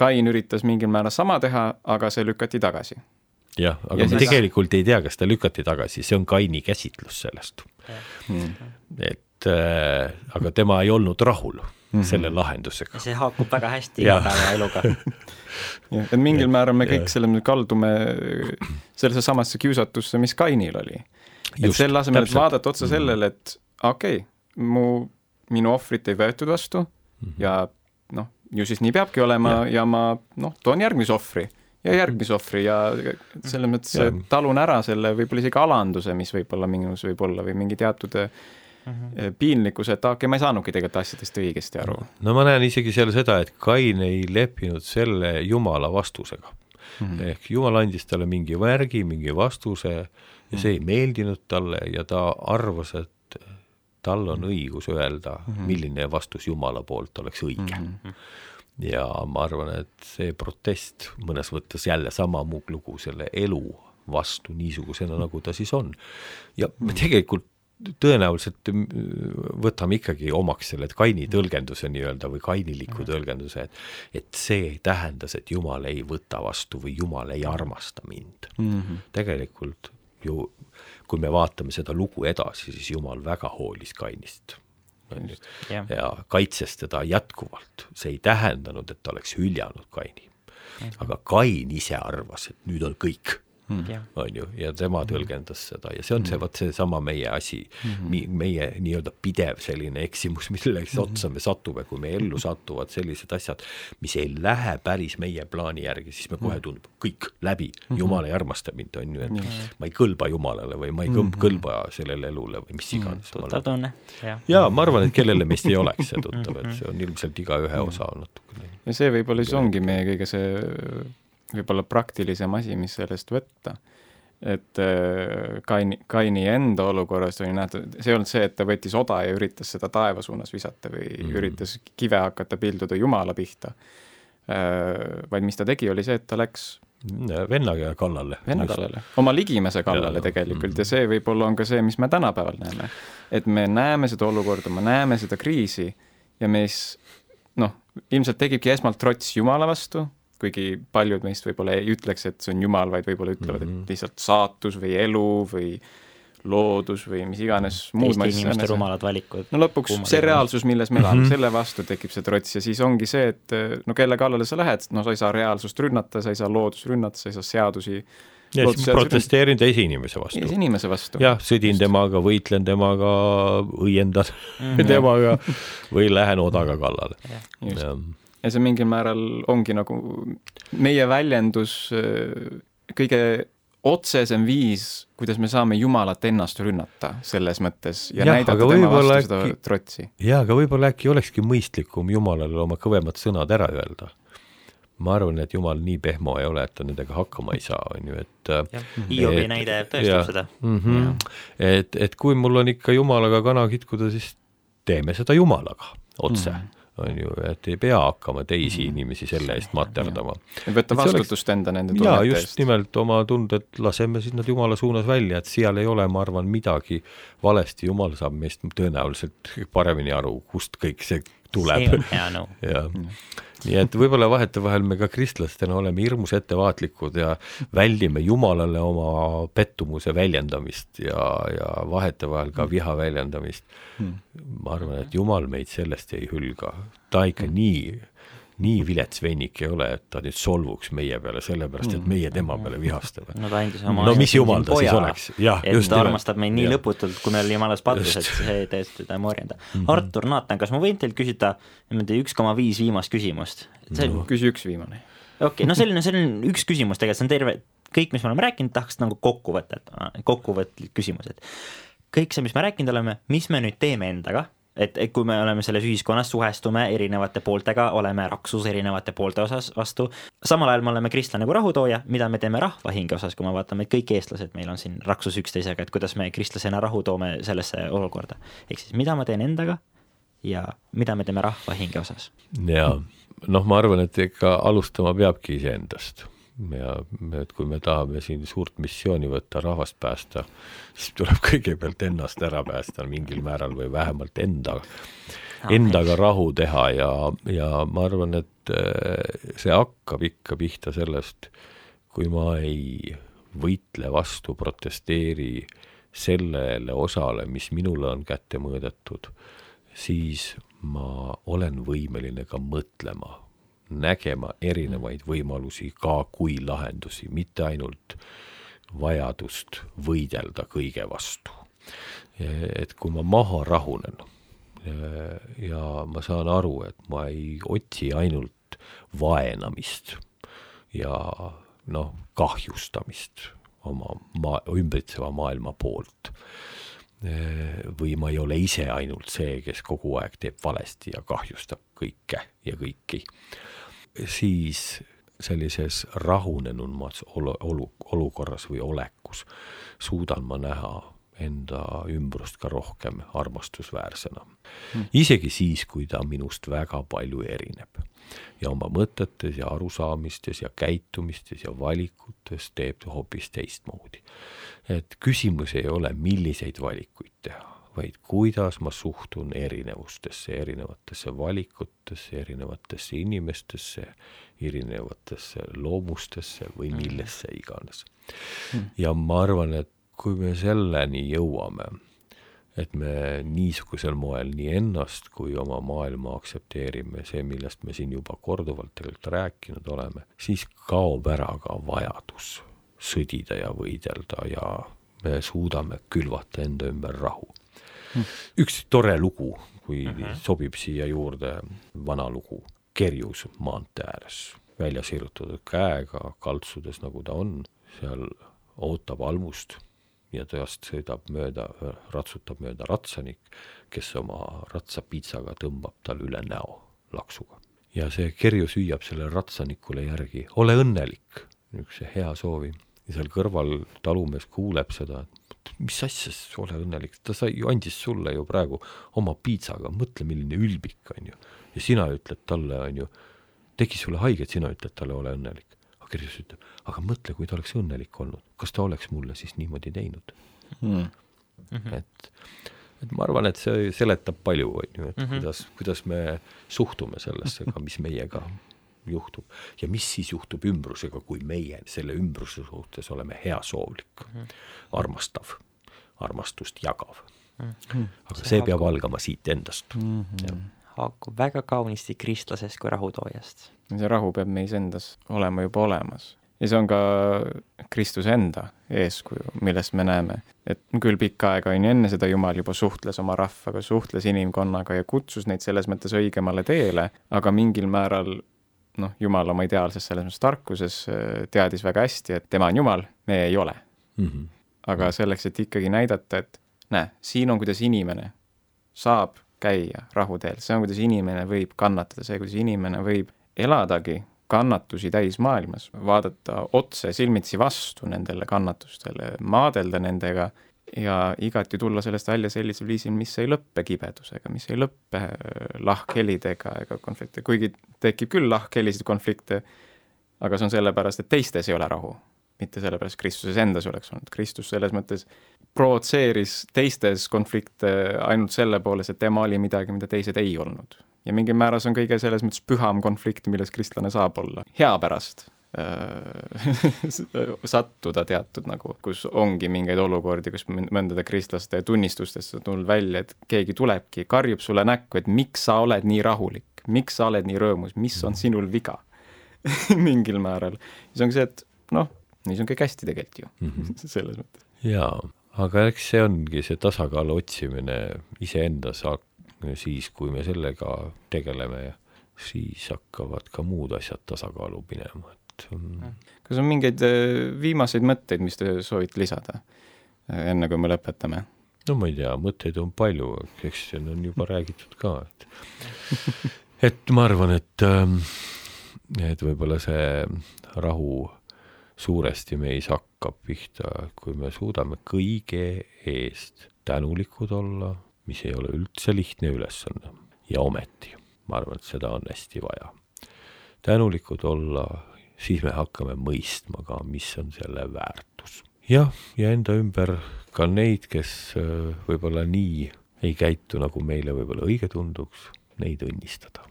Kain üritas mingil määral sama teha, aga see lükati tagasi. jah, aga ja me siis... tegelikult ei tea, kas ta lükati tagasi, see on Kaini käsitlus sellest. Hmm. Et äh, aga tema ei olnud rahul mm -hmm. selle lahendusega. see haakub väga hästi igapäevaeluga jah, et mingil määral me kõik mõttes kaldume sellesse samasse kiusatusse, mis Kainil oli. et selle asemel, et vaadata otsa sellele, et okei okay,, mu minu ohvrit ei võetud vastu mm -hmm. ja noh, ju siis nii peabki olema ja, ja ma noh, toon järgmise ohvri ja järgmise ohvri ja selles mõttes ja. talun ära selle võib-olla isegi alanduse, mis võib-olla minus võib olla või mingi teatud mm -hmm. piinlikkuse, et okei okay,, ma ei saanudki tegelikult asjadest õigesti aru. no ma näen isegi seal seda, et Kain ei leppinud selle Jumala vastusega mm. -hmm. ehk Jumal andis talle mingi märgi, mingi vastuse ja mm -hmm. see ei meeldinud talle ja ta arvas, et tal on õigus öelda mm, -hmm. milline vastus Jumala poolt oleks õige mm. -hmm. ja ma arvan, et see protest mõnes mõttes jälle sama lugu selle elu vastu niisugusena, nagu ta siis on. ja me tegelikult tõenäoliselt mm, võtame ikkagi omaks selle Kaini tõlgenduse nii-öelda või kainiliku tõlgenduse, et et see tähendas, et Jumal ei võta vastu või Jumal ei armasta mind mm. -hmm. tegelikult ju kui me vaatame seda lugu edasi, siis Jumal väga hoolis Kainist on ju, ja kaitses teda jätkuvalt, see ei tähendanud, et ta oleks hüljanud Kaini. aga Kain ise arvas, et nüüd on kõik. On ju, ja tema hmm. tõlgendas seda ja see on see, hmm. vot seesama meie asi mm, -hmm. meie nii-öelda pidev selline eksimus, milleks mm -hmm. otsa me satume, kui me ellu satuvad sellised asjad, mis ei lähe päris meie plaani järgi, siis me kohe tundub, kõik läbi mm. Jumal ei armasta mind, on ju, et mm -hmm. ma ei kõlba Jumalale või ma ei mm -hmm. kõlba sellele elule või mis iganes mm. tuttav tunne. jaa, ma arvan, et kellele meist ei oleks see tuttav, et see on ilmselt igaühe osa natukene. ja see võib-olla siis ongi meie kõige see võib-olla praktilisem asi, mis sellest võtta. et äh, Kaini, Kaini enda olukorras oli nähtud, see ei olnud see, et ta võttis oda ja üritas seda taeva suunas visata või mm -hmm. üritas kive hakata pilduda Jumala pihta, äh, vaid mis ta tegi, oli see, et ta läks venna kallale. venna kallale, oma ligimese kallale ja, tegelikult mm -hmm. ja see võib-olla on ka see, mis me tänapäeval näeme. et me näeme seda olukorda, me näeme seda kriisi ja meis noh, ilmselt tekibki esmalt trots Jumala vastu, kuigi paljud meist võib-olla ei ütleks, et see on Jumal, vaid võib-olla ütlevad mm, -hmm. et mhm. lihtsalt saatus või elu või loodus või mis iganes muud Eesti inimeste rumalad valikud. no lõpuks Kummad see reaalsus, milles me elame mm, -hmm. selle vastu tekib see trots ja siis ongi see, et no kelle kallale sa lähed, no sa ei saa reaalsust rünnata, sa ei saa loodust rünnata, sa ei saa seadusi ja siis protesteerin teise inimese vastu. teise inimese vastu. jah, sõdin Just. temaga, võitlen temaga, õiendan mm -hmm. temaga või lähen odaga kallale ja see mingil määral ongi nagu meie väljendus, äh, kõige otsesem viis, kuidas me saame Jumalat ennast rünnata selles mõttes ja, ja näidata tema vastu äkki, seda trotsi. jaa, aga võib-olla äkki olekski mõistlikum Jumalale oma kõvemad sõnad ära öelda. ma arvan, et Jumal nii pehmo ei ole, et ta nendega hakkama ei saa, on ju, et Hiobi näide tõestab ja, seda mm. -hmm, et, et kui mul on ikka Jumalaga kana kitkuda, siis teeme seda Jumalaga otse mm. -hmm on ju, et ei pea hakkama teisi mm. inimesi selle eest materdama. võtta vastutust enda nende tunnete eest. just nimelt oma tunded, laseme siis nad Jumala suunas välja, et seal ei ole, ma arvan, midagi valesti, Jumal saab meist tõenäoliselt paremini aru, kust kõik see tuleb. see on hea nõu jah nii et võib-olla vahetevahel me ka kristlastena oleme hirmus ettevaatlikud ja väldime Jumalale oma pettumuse väljendamist ja, ja vahetevahel ka viha väljendamist. ma arvan, et Jumal meid sellest ei hülga, ta ikka nii nii vilets vennik ei ole, et ta nüüd solvuks meie peale, sellepärast et meie tema peale vihastame. no ta andis oma no mis jumal ta siis oleks? et ta armastab meid nii ja. lõputult, kui me oleme jumalas patus, et see tõesti teda ei morjenda mm. -hmm. Artur Naatan, kas ma võin teilt küsida niimoodi üks koma viis viimast küsimust? see no. küsi üks viimane. okei okay,, no selline, selline üks küsimus tegelikult, see on terve, kõik, mis me oleme rääkinud, tahaks nagu kokku võtta, et kokkuvõtlik küsimus, et kõik see, mis me rääkinud oleme, mis me nüüd teeme endaga et, et kui me oleme selles ühiskonnas, suhestume erinevate pooltega, oleme raksus erinevate poolte osas vastu, samal ajal me oleme kristlane kui rahutooja, mida me teeme rahva hinge osas, kui me vaatame, et kõik eestlased meil on siin raksus üksteisega, et kuidas me kristlasena rahu toome sellesse olukorda. ehk siis mida ma teen endaga ja mida me teeme rahva hinge osas. jaa, noh, ma arvan, et ikka alustama peabki iseendast ja et kui me tahame siin suurt missiooni võtta, rahvast päästa, siis tuleb kõigepealt ennast ära päästa mingil määral või vähemalt enda, endaga rahu teha. Ja, ja ma arvan, et äh, see hakkab ikka pihta sellest, kui ma ei võitle vastu, protesteeri sellele osale, mis minule on kätte mõõdetud, siis ma olen võimeline ka mõtlema nägema erinevaid võimalusi ka kui lahendusi, mitte ainult vajadust võidelda kõige vastu. et kui ma maha rahunen ja ma saan aru, et ma ei otsi ainult vaenamist ja noh, kahjustamist oma maa, ümbritseva maailma poolt või ma ei ole ise ainult see, kes kogu aeg teeb valesti ja kahjustab kõike ja kõiki, siis sellises rahunenumas olu, olu, olukorras või olekus suudan ma näha enda ümbrust ka rohkem armastusväärsena mm.. isegi siis, kui ta minust väga palju erineb. ja oma mõtetes ja arusaamistes ja käitumistes ja valikutes teeb hoopis teistmoodi. et küsimus ei ole, milliseid valikuid teha, vaid kuidas ma suhtun erinevustesse, erinevatesse valikutesse, erinevatesse inimestesse, erinevatesse loomustesse või Mhm. millesse iganes. ja ma arvan, et kui me selleni jõuame, et me niisugusel moel nii ennast kui oma maailma aktsepteerime, see, millest me siin juba korduvalt tegelikult rääkinud oleme, siis kaob ära ka vajadus sõdida ja võidelda ja me suudame külvata enda ümber rahu. üks tore lugu, kui mm -hmm. sobib siia juurde, vana lugu, kerjus maantee ääres, välja sirutatud käega, kaltsudes nagu ta on, seal ootab almust ja temast sõidab mööda, ratsutab mööda ratsanik, kes oma ratsapiitsaga tõmbab tal üle näo laksuga. ja see kerjus hüüab sellele ratsanikule järgi, ole õnnelik, niisuguse hea soovi. ja seal kõrval talumees kuuleb seda, et mis asja, ole õnnelik, ta sai, andis sulle ju praegu oma piitsaga, mõtle, milline ülbik, on ju. ja sina ütled talle, on ju, tegi sulle haiget, sina ütled talle, ole õnnelik aga Kirjus ütleb, aga mõtle, kui ta oleks õnnelik olnud, kas ta oleks mulle siis niimoodi teinud mm. -hmm. et, et ma arvan, et see seletab palju, on ju, et mm. -hmm. kuidas, kuidas me suhtume sellesse ka, mis meiega juhtub ja mis siis juhtub ümbrusega, kui meie selle ümbruse suhtes oleme heasoovlik mm, -hmm. armastav, armastust jagav mm. -hmm. aga see, see peab algama siit endast mm. -hmm. Haakub väga kaunisti kristlasest kui rahutoojast. see rahu peab meis endas olema juba olemas ja see on ka Kristuse enda eeskuju, millest me näeme, et küll pikka aega on ju enne seda Jumal juba suhtles oma rahvaga, suhtles inimkonnaga ja kutsus neid selles mõttes õigemale teele, aga mingil määral noh, Jumal oma ideaalses selles mõttes tarkuses äh, teadis väga hästi, et tema on Jumal, me ei ole mm. -hmm. aga selleks, et ikkagi näidata, et näe, siin on, kuidas inimene saab käia rahuteel, see on, kuidas inimene võib kannatada, see, kuidas inimene võib eladagi kannatusi täis maailmas, vaadata otse silmitsi vastu nendele kannatustele, maadelda nendega ja igati tulla sellest välja sellisel viisil, mis ei lõppe kibedusega, mis ei lõppe lahkhelidega ega konflikte, kuigi tekib küll lahkhelisid konflikte, aga see on sellepärast, et teistes ei ole rahu, mitte sellepärast Kristuses endas oleks olnud. Kristus selles mõttes provotseeris teistes konflikte ainult selle poolest, et tema oli midagi, mida teised ei olnud ja mingil määral see on kõige selles mõttes püham konflikt, milles kristlane saab olla, hea pärast sattuda teatud nagu, kus ongi mingeid olukordi, kus mõndade kristlaste tunnistustest on tulnud välja, et keegi tulebki, karjub sulle näkku, et miks sa oled nii rahulik, miks sa oled nii rõõmus, mis on sinul viga mingil määral. siis ongi see, et noh, nii see on kõik hästi tegelikult ju mm, -hmm. selles mõttes. jaa, aga eks see ongi see tasakaalu otsimine iseendas, siis kui me sellega tegeleme, siis hakkavad ka muud asjad tasakaalu minema, et kas on mingeid viimaseid mõtteid, mis te soovite lisada, enne kui me lõpetame? no ma ei tea, mõtteid on palju, eks siin on juba räägitud ka, et et ma arvan, et et võib-olla see rahu suuresti meis hakkab pihta, kui me suudame kõige eest tänulikud olla, mis ei ole üldse lihtne ülesanne ja ometi ma arvan, et seda on hästi vaja. tänulikud olla, siis me hakkame mõistma ka, mis on selle väärtus. jah, ja enda ümber ka neid, kes võib-olla nii ei käitu, nagu meile võib-olla õige tunduks, neid õnnistada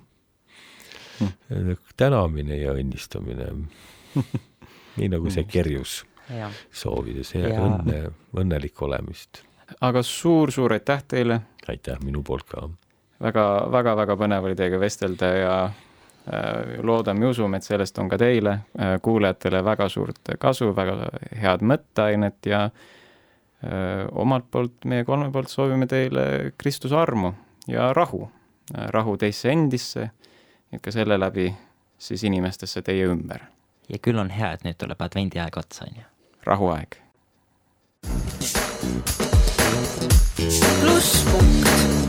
hmm.. tänamine ja õnnistamine nii nagu see kerjus ja. soovides ja õnne, õnnelik olemist. aga suur-suur aitäh teile! aitäh minu poolt ka! väga, väga, väga põnev oli teiega vestelda ja äh, loodame ja usume, et sellest on ka teile äh,, kuulajatele väga suurt kasu, väga head mõtteainet ja äh, omalt poolt, meie kolme poolt soovime teile Kristuse armu ja rahu, rahu teisse endisse, et ka selle läbi siis inimestesse teie ümber. Ja küll on hea, et nüüd tuleb advendiaeg otsa, on ju. rahuaeg. plusspunkt